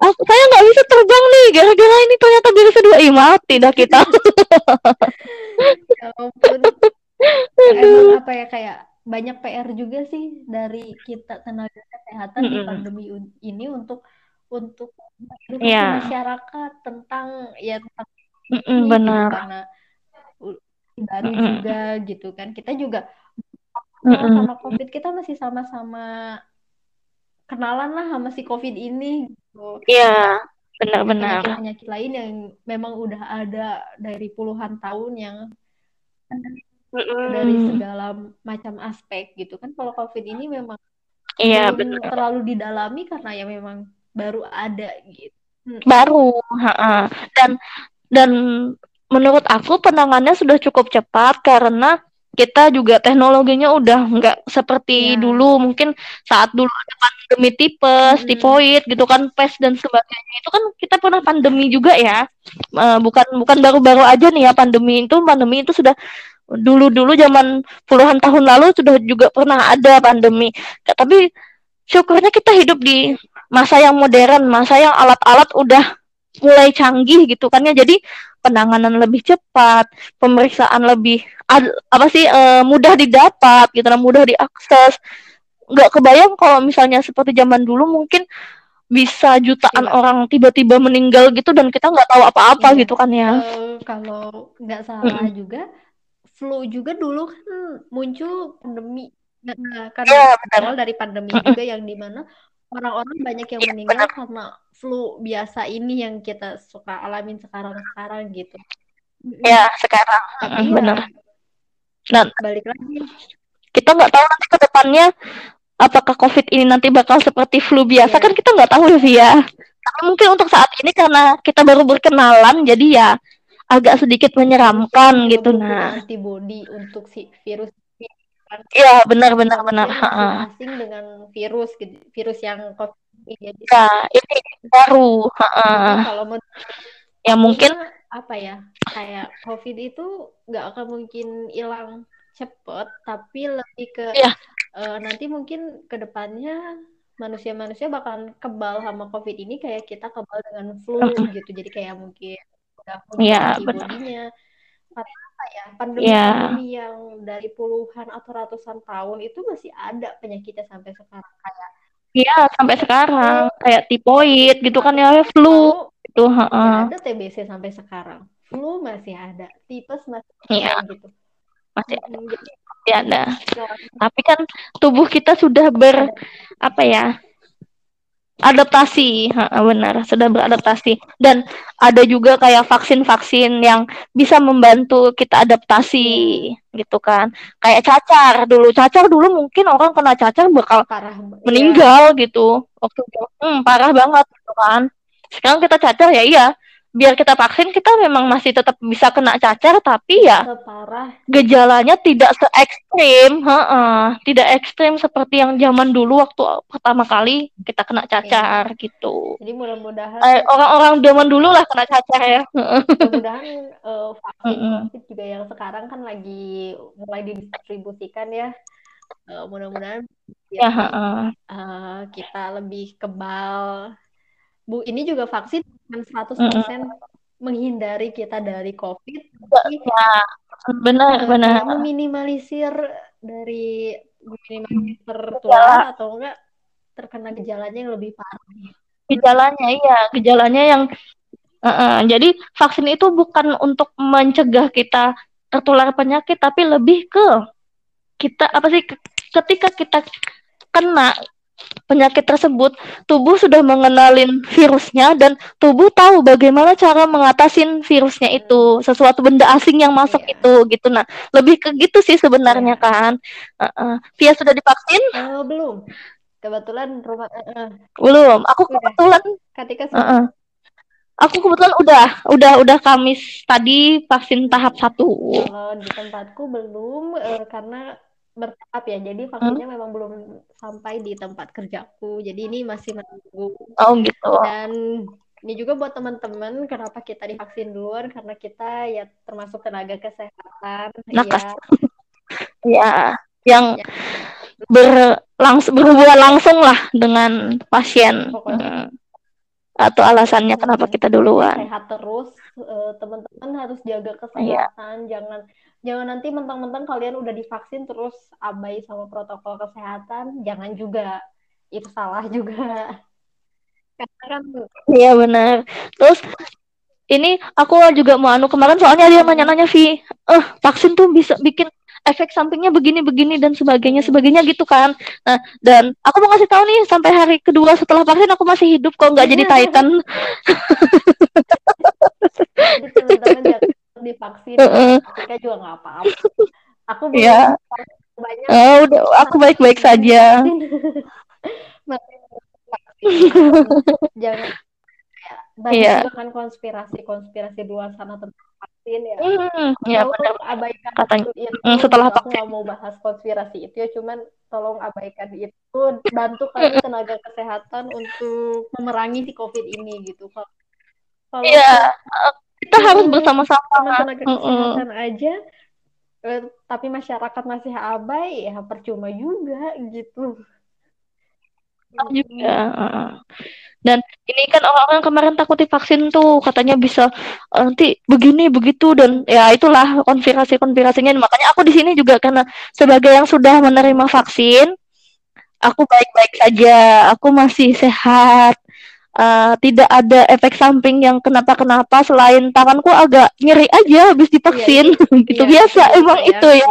Aku saya nggak bisa terbang nih gara-gara ini ternyata garisnya dua Ih, mati dah kita. ya ampun emang apa ya kayak banyak PR juga sih dari kita tenaga kesehatan di pandemi ini untuk untuk Iya. masyarakat tentang ya tentang ini gitu benar. karena baru Mm-mm. juga gitu kan kita juga Mm-mm. sama COVID kita masih sama-sama kenalan lah sama si COVID ini gitu. Iya, benar-benar. penyakit-penyakit lain yang memang udah ada dari puluhan tahun yang dari segala macam aspek gitu kan kalau COVID ini memang Iya, belum benar. terlalu didalami karena ya memang baru ada gitu. Baru, ha-ha. Dan dan menurut aku penanganannya sudah cukup cepat karena kita juga teknologinya udah nggak seperti Iya. dulu. Mungkin saat dulu ada pandemi tipes, Mm-mm. tifoid gitu kan, pes dan sebagainya. Itu kan kita pernah pandemi juga ya. Eh, bukan bukan baru-baru aja nih ya pandemi itu. Pandemi itu sudah dulu-dulu zaman puluhan tahun lalu sudah juga pernah ada pandemi. Tapi syukurnya kita hidup di masa yang modern, masa yang alat-alat udah mulai canggih gitu kan ya. Jadi penanganan lebih cepat, pemeriksaan lebih ad- apa sih eh, mudah didapat gitu, mudah diakses. Nggak kebayang kalau misalnya seperti zaman dulu mungkin bisa jutaan Iya. orang tiba-tiba meninggal gitu dan kita nggak tahu apa-apa Iya. gitu kan ya. Eh, kalau nggak salah juga flu juga dulu kan muncul pandemi Nah, karena benar. awal dari pandemi juga yang di mana orang-orang banyak yang Iya, meninggal karena flu biasa ini yang kita suka alamin sekarang-sekarang gitu. Ya, sekarang. Tapi ya benar. Dan balik lagi kita nggak tahu nanti ke depannya apakah COVID ini nanti bakal seperti flu biasa Iya. kan kita nggak tahu ya Via. Tapi mungkin untuk saat ini karena kita baru berkenalan jadi ya agak sedikit menyeramkan Belum gitu nah. antibody untuk si virus kan. Iya, benar benar benar. asing dengan virus gitu, virus yang COVID ini. Jadi Ya, ini baru, jadi kalau menurut Ya mungkin apa ya kayak COVID itu nggak akan mungkin hilang cepet, tapi lebih ke Iya. eh, nanti mungkin ke depannya manusia-manusia bakalan kebal sama COVID ini kayak kita kebal dengan flu gitu. Jadi kayak mungkin udah Iya, antibodinya. Karena apa ya? Iya. Pandemi-pandemi yang dari puluhan atau ratusan tahun itu masih ada penyakitnya sampai sekarang kayak Iya, sampai sekarang kayak tipoid gitu kan ya, flu lalu gitu, ada TBC sampai sekarang. Flu masih ada, tipes masih Iya. ada gitu. Masih Jadi masih ada. Tapi kan tubuh kita sudah ber apa ya? Adaptasi, Heeh, benar, sudah beradaptasi. Dan ada juga kayak vaksin-vaksin yang bisa membantu kita adaptasi gitu kan. Kayak cacar dulu. Cacar dulu mungkin orang kena cacar bakal parah iya. meninggal gitu. Waktu itu hmm, parah banget gitu kan. Sekarang kita cacar ya iya. Biar kita vaksin kita memang masih tetap bisa kena cacar tapi ya separah gejalanya tidak se ekstrim, heeh, tidak ekstrim seperti yang zaman dulu waktu pertama kali kita kena cacar gitu. jadi mudah-mudahan Eh, orang-orang zaman dulu lah kena cacar ya. Mudah-mudahan eh, vaksin. COVID juga yang sekarang kan lagi mulai didistribusikan ya Eh, mudah-mudahan Ya, eh, kita lebih kebal Bu ini juga vaksin bukan 100% menghindari kita dari COVID tapi Ya, benar, eh, benar. meminimalisir dari meminimalisir tertular atau enggak terkena gejalanya yang lebih parah. Gejalanya iya, gejalanya yang Heeh, jadi vaksin itu bukan untuk mencegah kita tertular penyakit, tapi lebih ke kita apa sih ketika kita kena penyakit tersebut, tubuh sudah mengenalin virusnya dan tubuh tahu bagaimana cara mengatasin virusnya itu, sesuatu benda asing yang masuk yeah. itu gitu. Nah, lebih ke gitu sih sebenarnya yeah. kan. Uh -uh. Via sudah divaksin? Uh, belum. Kebetulan rumah uh, belum. Aku kebetulan ketika uh -uh. Aku kebetulan udah, udah, udah Kamis tadi vaksin tahap satu. Kalau di tempatku belum, uh, karena bertahap ya. Jadi vaksinnya hmm? memang belum sampai di tempat kerjaku. Jadi ini masih menunggu. Oh gitu. Dan ini juga buat teman-teman kenapa kita divaksin duluan karena kita ya termasuk tenaga kesehatan ya. ya, yang ya. berlangsung berhubungan langsung lah dengan pasien. Pokoknya. Hmm atau alasannya kenapa kita duluan sehat terus uh, teman-teman harus jaga kesehatan yeah. jangan jangan nanti mentang-mentang kalian udah divaksin terus abai sama protokol kesehatan jangan juga. Itu salah juga. Karena kan iya benar. Terus ini aku juga mau anu kemarin soalnya dia nanya-nanya Vi eh vaksin tuh bisa bikin efek sampingnya begini begini dan sebagainya sebagainya gitu kan. Nah dan aku mau ngasih tahu nih sampai hari kedua setelah vaksin aku masih hidup kok nggak jadi Titan divaksin kita juga nggak apa-apa aku yeah. banyak oh, udah aku baik-baik saja jangan banyak yeah. juga kan konspirasi-konspirasi di luar sana tentang vaksin ya. Mm, ya benar. abaikan Katanya. itu. Mm, setelah aku nggak mau bahas konspirasi itu ya, cuman tolong abaikan itu. Bantu kami tenaga kesehatan untuk memerangi si COVID ini gitu. Kalau yeah. Kita harus bersama-sama. Tenaga kesehatan mm -mm. aja, eh, tapi masyarakat masih abai ya percuma juga gitu. Juga. Uh dan ini kan orang-orang kemarin takut divaksin tuh katanya bisa uh, nanti begini begitu dan ya itulah konspirasi konspirasinya makanya aku di sini juga karena sebagai yang sudah menerima vaksin aku baik-baik saja aku masih sehat uh, tidak ada efek samping yang kenapa-kenapa selain tanganku agak nyeri aja habis divaksin iya, gitu iya, biasa iya, emang ya, itu ya.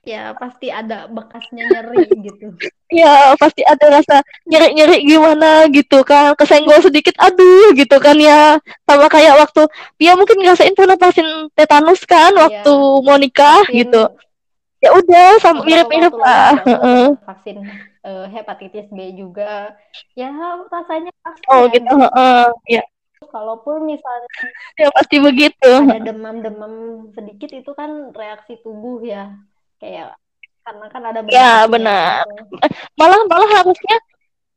Ya pasti ada bekasnya nyeri gitu. Ya pasti ada rasa nyeri-nyeri gimana gitu kan. Kesenggol sedikit aduh gitu kan ya. Sama kayak waktu dia mungkin ngerasain pernah vaksin tetanus kan ya. waktu mau nikah vaksin, gitu. ya udah sama mirip-mirip lah vaksin uh, hepatitis B juga. Ya rasanya vaksin oh ya, gitu uh, ya kalaupun misalnya ya pasti begitu. ada demam-demam sedikit itu kan reaksi tubuh ya. Kayak karena kan ada ya benar. gitu. malah malah harusnya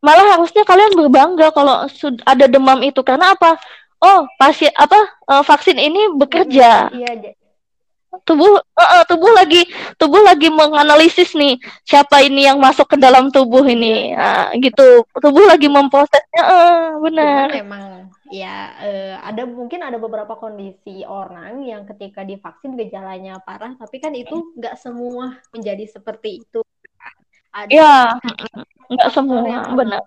malah harusnya kalian berbangga kalau ada demam itu. Karena apa? Oh pasien apa uh, vaksin ini bekerja. Iya tubuh uh, tubuh lagi tubuh lagi menganalisis nih siapa ini yang masuk ke dalam tubuh ini. Uh, gitu. Tubuh lagi memprosesnya uh, benar. Memang ya uh, ada mungkin ada beberapa kondisi orang yang ketika divaksin gejalanya parah tapi kan itu nggak semua menjadi seperti itu. Ada ya nggak semua benar.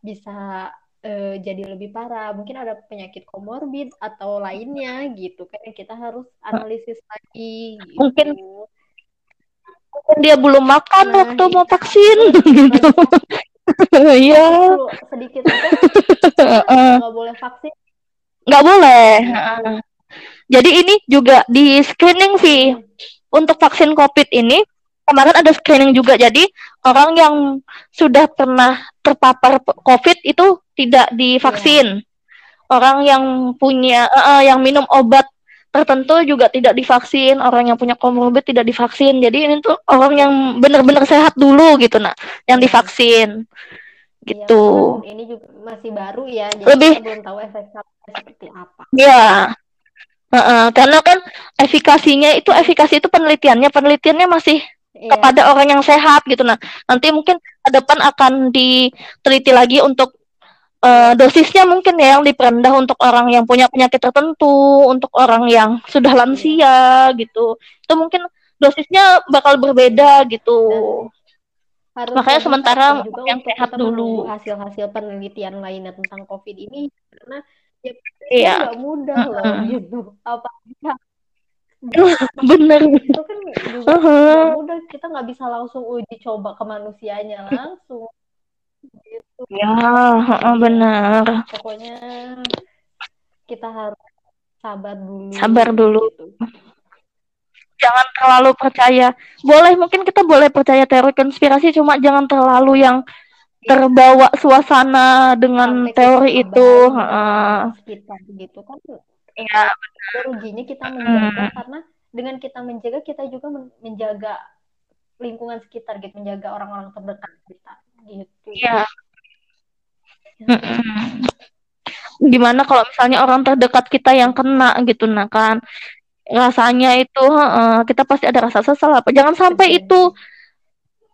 bisa uh, jadi lebih parah. Mungkin ada penyakit komorbid atau lainnya gitu kan yang kita harus analisis lagi. Gitu. Mungkin mungkin dia belum makan nah, waktu mau iya. vaksin gitu. Iya. sedikit aja nggak boleh vaksin. Nggak boleh. Jadi ini juga di screening sih untuk vaksin COVID ini kemarin ada screening juga jadi orang yang sudah pernah terpapar COVID itu tidak divaksin. Yeah. Orang yang punya uh, yang minum obat tertentu juga tidak divaksin, orang yang punya komorbid tidak divaksin. Jadi ini tuh orang yang benar-benar sehat dulu gitu nah, yang iya. divaksin. Iya, gitu. Ya, ini juga masih baru ya, jadi Lebih, kita belum tahu efek seperti apa. Iya. Uh, uh, karena kan efikasinya itu efikasi itu penelitiannya penelitiannya masih yeah. kepada orang yang sehat gitu. Nah nanti mungkin ke depan akan diteliti lagi untuk uh, dosisnya mungkin ya yang diperendah untuk orang yang punya penyakit tertentu untuk orang yang sudah lansia gitu. Itu mungkin dosisnya bakal berbeda gitu. Harus makanya sementara juga yang sehat dulu. hasil-hasil penelitian lainnya tentang covid ini karena ya iya. nggak mudah loh gitu. Apa bener. Itu kan juga mudah kita nggak bisa langsung uji coba ke manusianya langsung. Gitu. Ya uh, benar pokoknya kita harus sabar dulu. Sabar dulu. Gitu. jangan terlalu percaya. Boleh mungkin kita boleh percaya teori konspirasi cuma jangan terlalu yang terbawa suasana dengan Sampai teori kita itu. abai uh, sekitar gitu kan ya ada ruginya kita menjaga Hmm. karena dengan kita menjaga kita juga men- menjaga lingkungan sekitar gitu menjaga orang-orang terdekat kita gitu. Ya gimana kalau misalnya orang terdekat kita yang kena gitu nah kan? Rasanya itu uh, kita pasti ada rasa sesal apa? Jangan sampai itu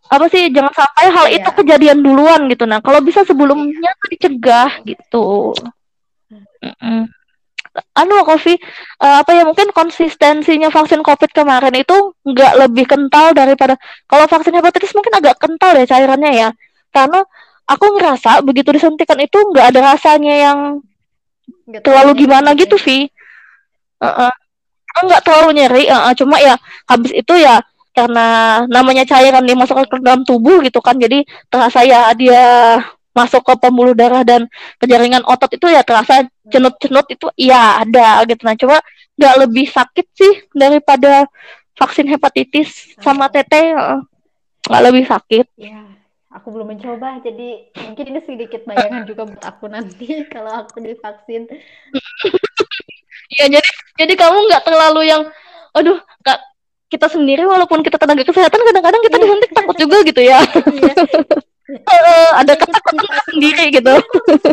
apa sih? Jangan sampai hal Iya. itu kejadian duluan gitu nah. Kalau bisa sebelumnya tuh dicegah gitu. Mm-mm. Anu Kofi eh, apa ya mungkin konsistensinya vaksin COVID kemarin itu nggak lebih kental daripada kalau vaksin hepatitis mungkin agak kental ya cairannya ya karena aku ngerasa begitu disuntikan itu nggak ada rasanya yang Nggak terlalu nyeri gimana ya. gitu Vi Heeh. nggak terlalu nyeri heeh. cuma ya habis itu ya karena namanya cairan dimasukkan ke dalam tubuh gitu kan jadi terasa ya dia masuk ke pembuluh darah dan ke jaringan otot itu ya terasa cenut-cenut itu iya ada gitu. Nah cuma nggak lebih sakit sih daripada vaksin hepatitis sama TT nggak lebih sakit. Ya aku belum mencoba jadi mungkin ini sedikit bayangan juga buat aku nanti kalau aku divaksin. Ya jadi jadi kamu nggak terlalu yang aduh kak kita sendiri walaupun kita tenaga kesehatan kadang-kadang kita Iya. disuntik takut juga gitu ya Iya. Heeh, ada Kita- ketakutan sendiri gitu.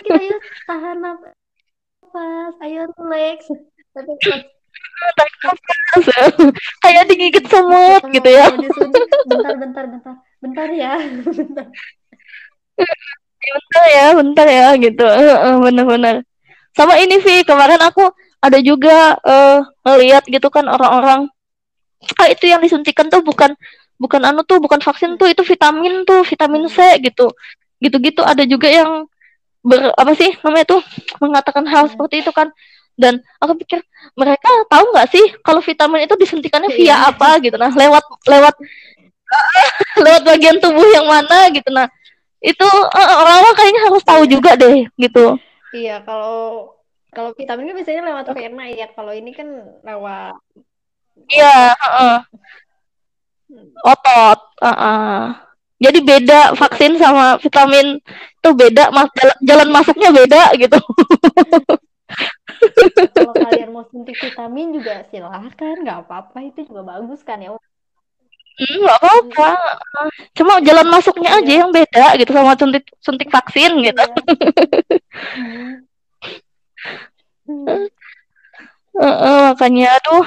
Kita yuk tahan nafas ayo relax. Kayak digigit semut gitu ya. bentar bentar bentar. Bentar ya bentar. Bentar ya bentar ya gitu. Bener-bener sama ini Vi kemarin aku ada juga eh ngeliat gitu kan orang-orang. Ah itu yang disuntikan tuh bukan bukan anu tuh bukan vaksin tuh itu vitamin tuh vitamin C gitu. Gitu-gitu ada juga yang ber apa sih namanya tuh mengatakan hal seperti itu kan. Dan aku pikir mereka tahu nggak sih kalau vitamin itu disuntikannya via Iya. apa gitu? Nah lewat lewat lewat bagian tubuh yang mana gitu. Nah itu eh, orang-orang kayaknya harus tahu juga deh gitu. Iya kalau kalau vitamin kan biasanya lewat vena ya. Kalau ini kan lewat iya heeh. Otot heeh. jadi beda vaksin sama vitamin itu beda mas jalan, masuknya beda gitu kalau kalian mau suntik vitamin juga silahkan nggak apa-apa itu juga bagus kan ya Hmm, nggak apa-apa cuma jalan masuknya Iya. aja yang beda gitu sama suntik suntik vaksin gitu Iya. Hmm. Hmm. Heeh, makanya aduh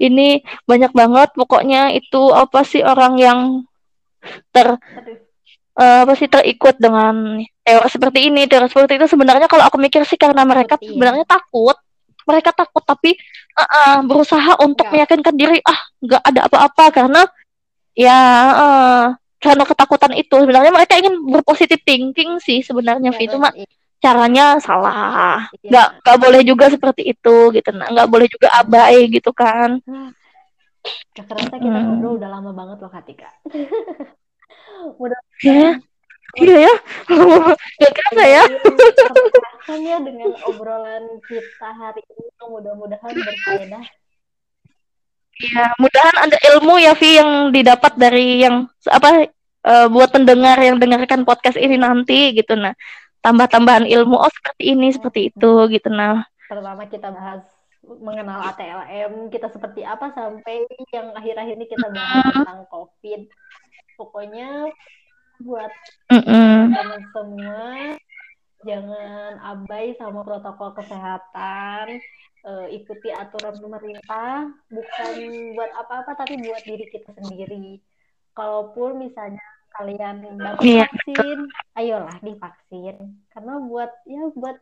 ini banyak banget pokoknya itu apa sih orang yang ter eh, apa sih terikut dengan teori seperti ini teori seperti itu sebenarnya kalau aku mikir sih karena mereka iya. sebenarnya takut mereka takut tapi eh, eh, berusaha untuk Nggak. meyakinkan diri ah nggak ada apa-apa karena ya eh, karena ketakutan itu sebenarnya mereka ingin berpositif thinking sih sebenarnya Vi cuma Iya. Caranya salah Iya. nggak nggak boleh juga seperti itu gitu nah nggak boleh juga abai gitu kan Gak kerasa kita Hmm. ngobrol udah lama banget loh Katika. udah ya iya ya nggak kerasa ya terpecahkan ya dengan obrolan kita hari ini. Mudah-mudahan berfaedah. ya mudahan ada ilmu ya Vi yang didapat dari yang apa eh, buat pendengar yang dengarkan podcast ini nanti gitu nah tambah-tambahan ilmu. Oh seperti ini seperti itu gitu. Nah. Pertama kita bahas mengenal ATLM, kita seperti apa sampai yang akhir-akhir ini kita bahas tentang COVID. Pokoknya buat Mm-mm. teman semua jangan abai sama protokol kesehatan. Eh, ikuti aturan pemerintah bukan buat apa-apa tapi buat diri kita sendiri. Kalaupun misalnya kalian dapat Iya, vaksin ayolah divaksin karena buat ya buat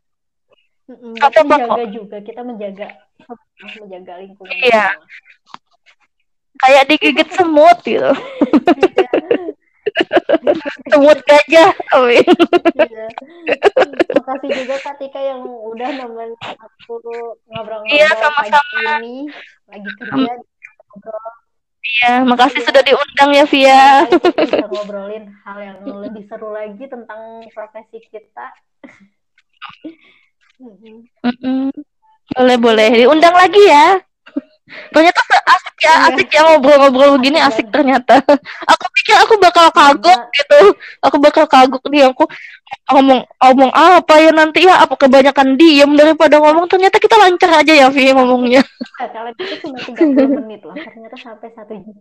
mm, kok. menjaga juga kita menjaga menjaga lingkungan Iya. kayak digigit semut gitu Iya. semut gajah amin Iya. Makasih juga Kak Tika yang udah nemenin aku ngobrol-ngobrol Iya, pagi sama-sama. ini lagi kerja. ngobrol Iya, makasih Iya. sudah diundang ya Via. Kali kita ngobrolin hal yang lebih seru lagi tentang profesi kita. Mm-mm. Mm-mm. Boleh boleh diundang lagi ya. Ternyata asik ya, Iya. asik ya ngobrol-ngobrol begini Asik asik ternyata. Aku pikir aku bakal kagok Karena- gitu. Aku bakal kagok nih aku ngomong ngomong apa ya nanti ya apa kebanyakan diem daripada ngomong ternyata kita lancar aja ya Vi ngomongnya. Kalian itu cuma 30 menit loh, ternyata sampai satu jam.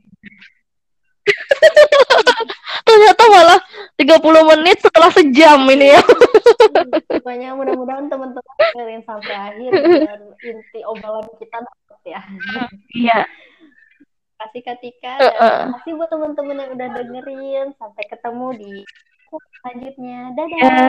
Ternyata malah 30 menit setelah sejam ini ya. Pokoknya mudah-mudahan teman-teman dengerin sampai akhir dan inti obrolan kita ya. Iya. Kasih Kak Tika Eh, dan eh. kasih buat teman-teman yang udah dengerin. Sampai ketemu di selanjutnya. Dadah. Ya.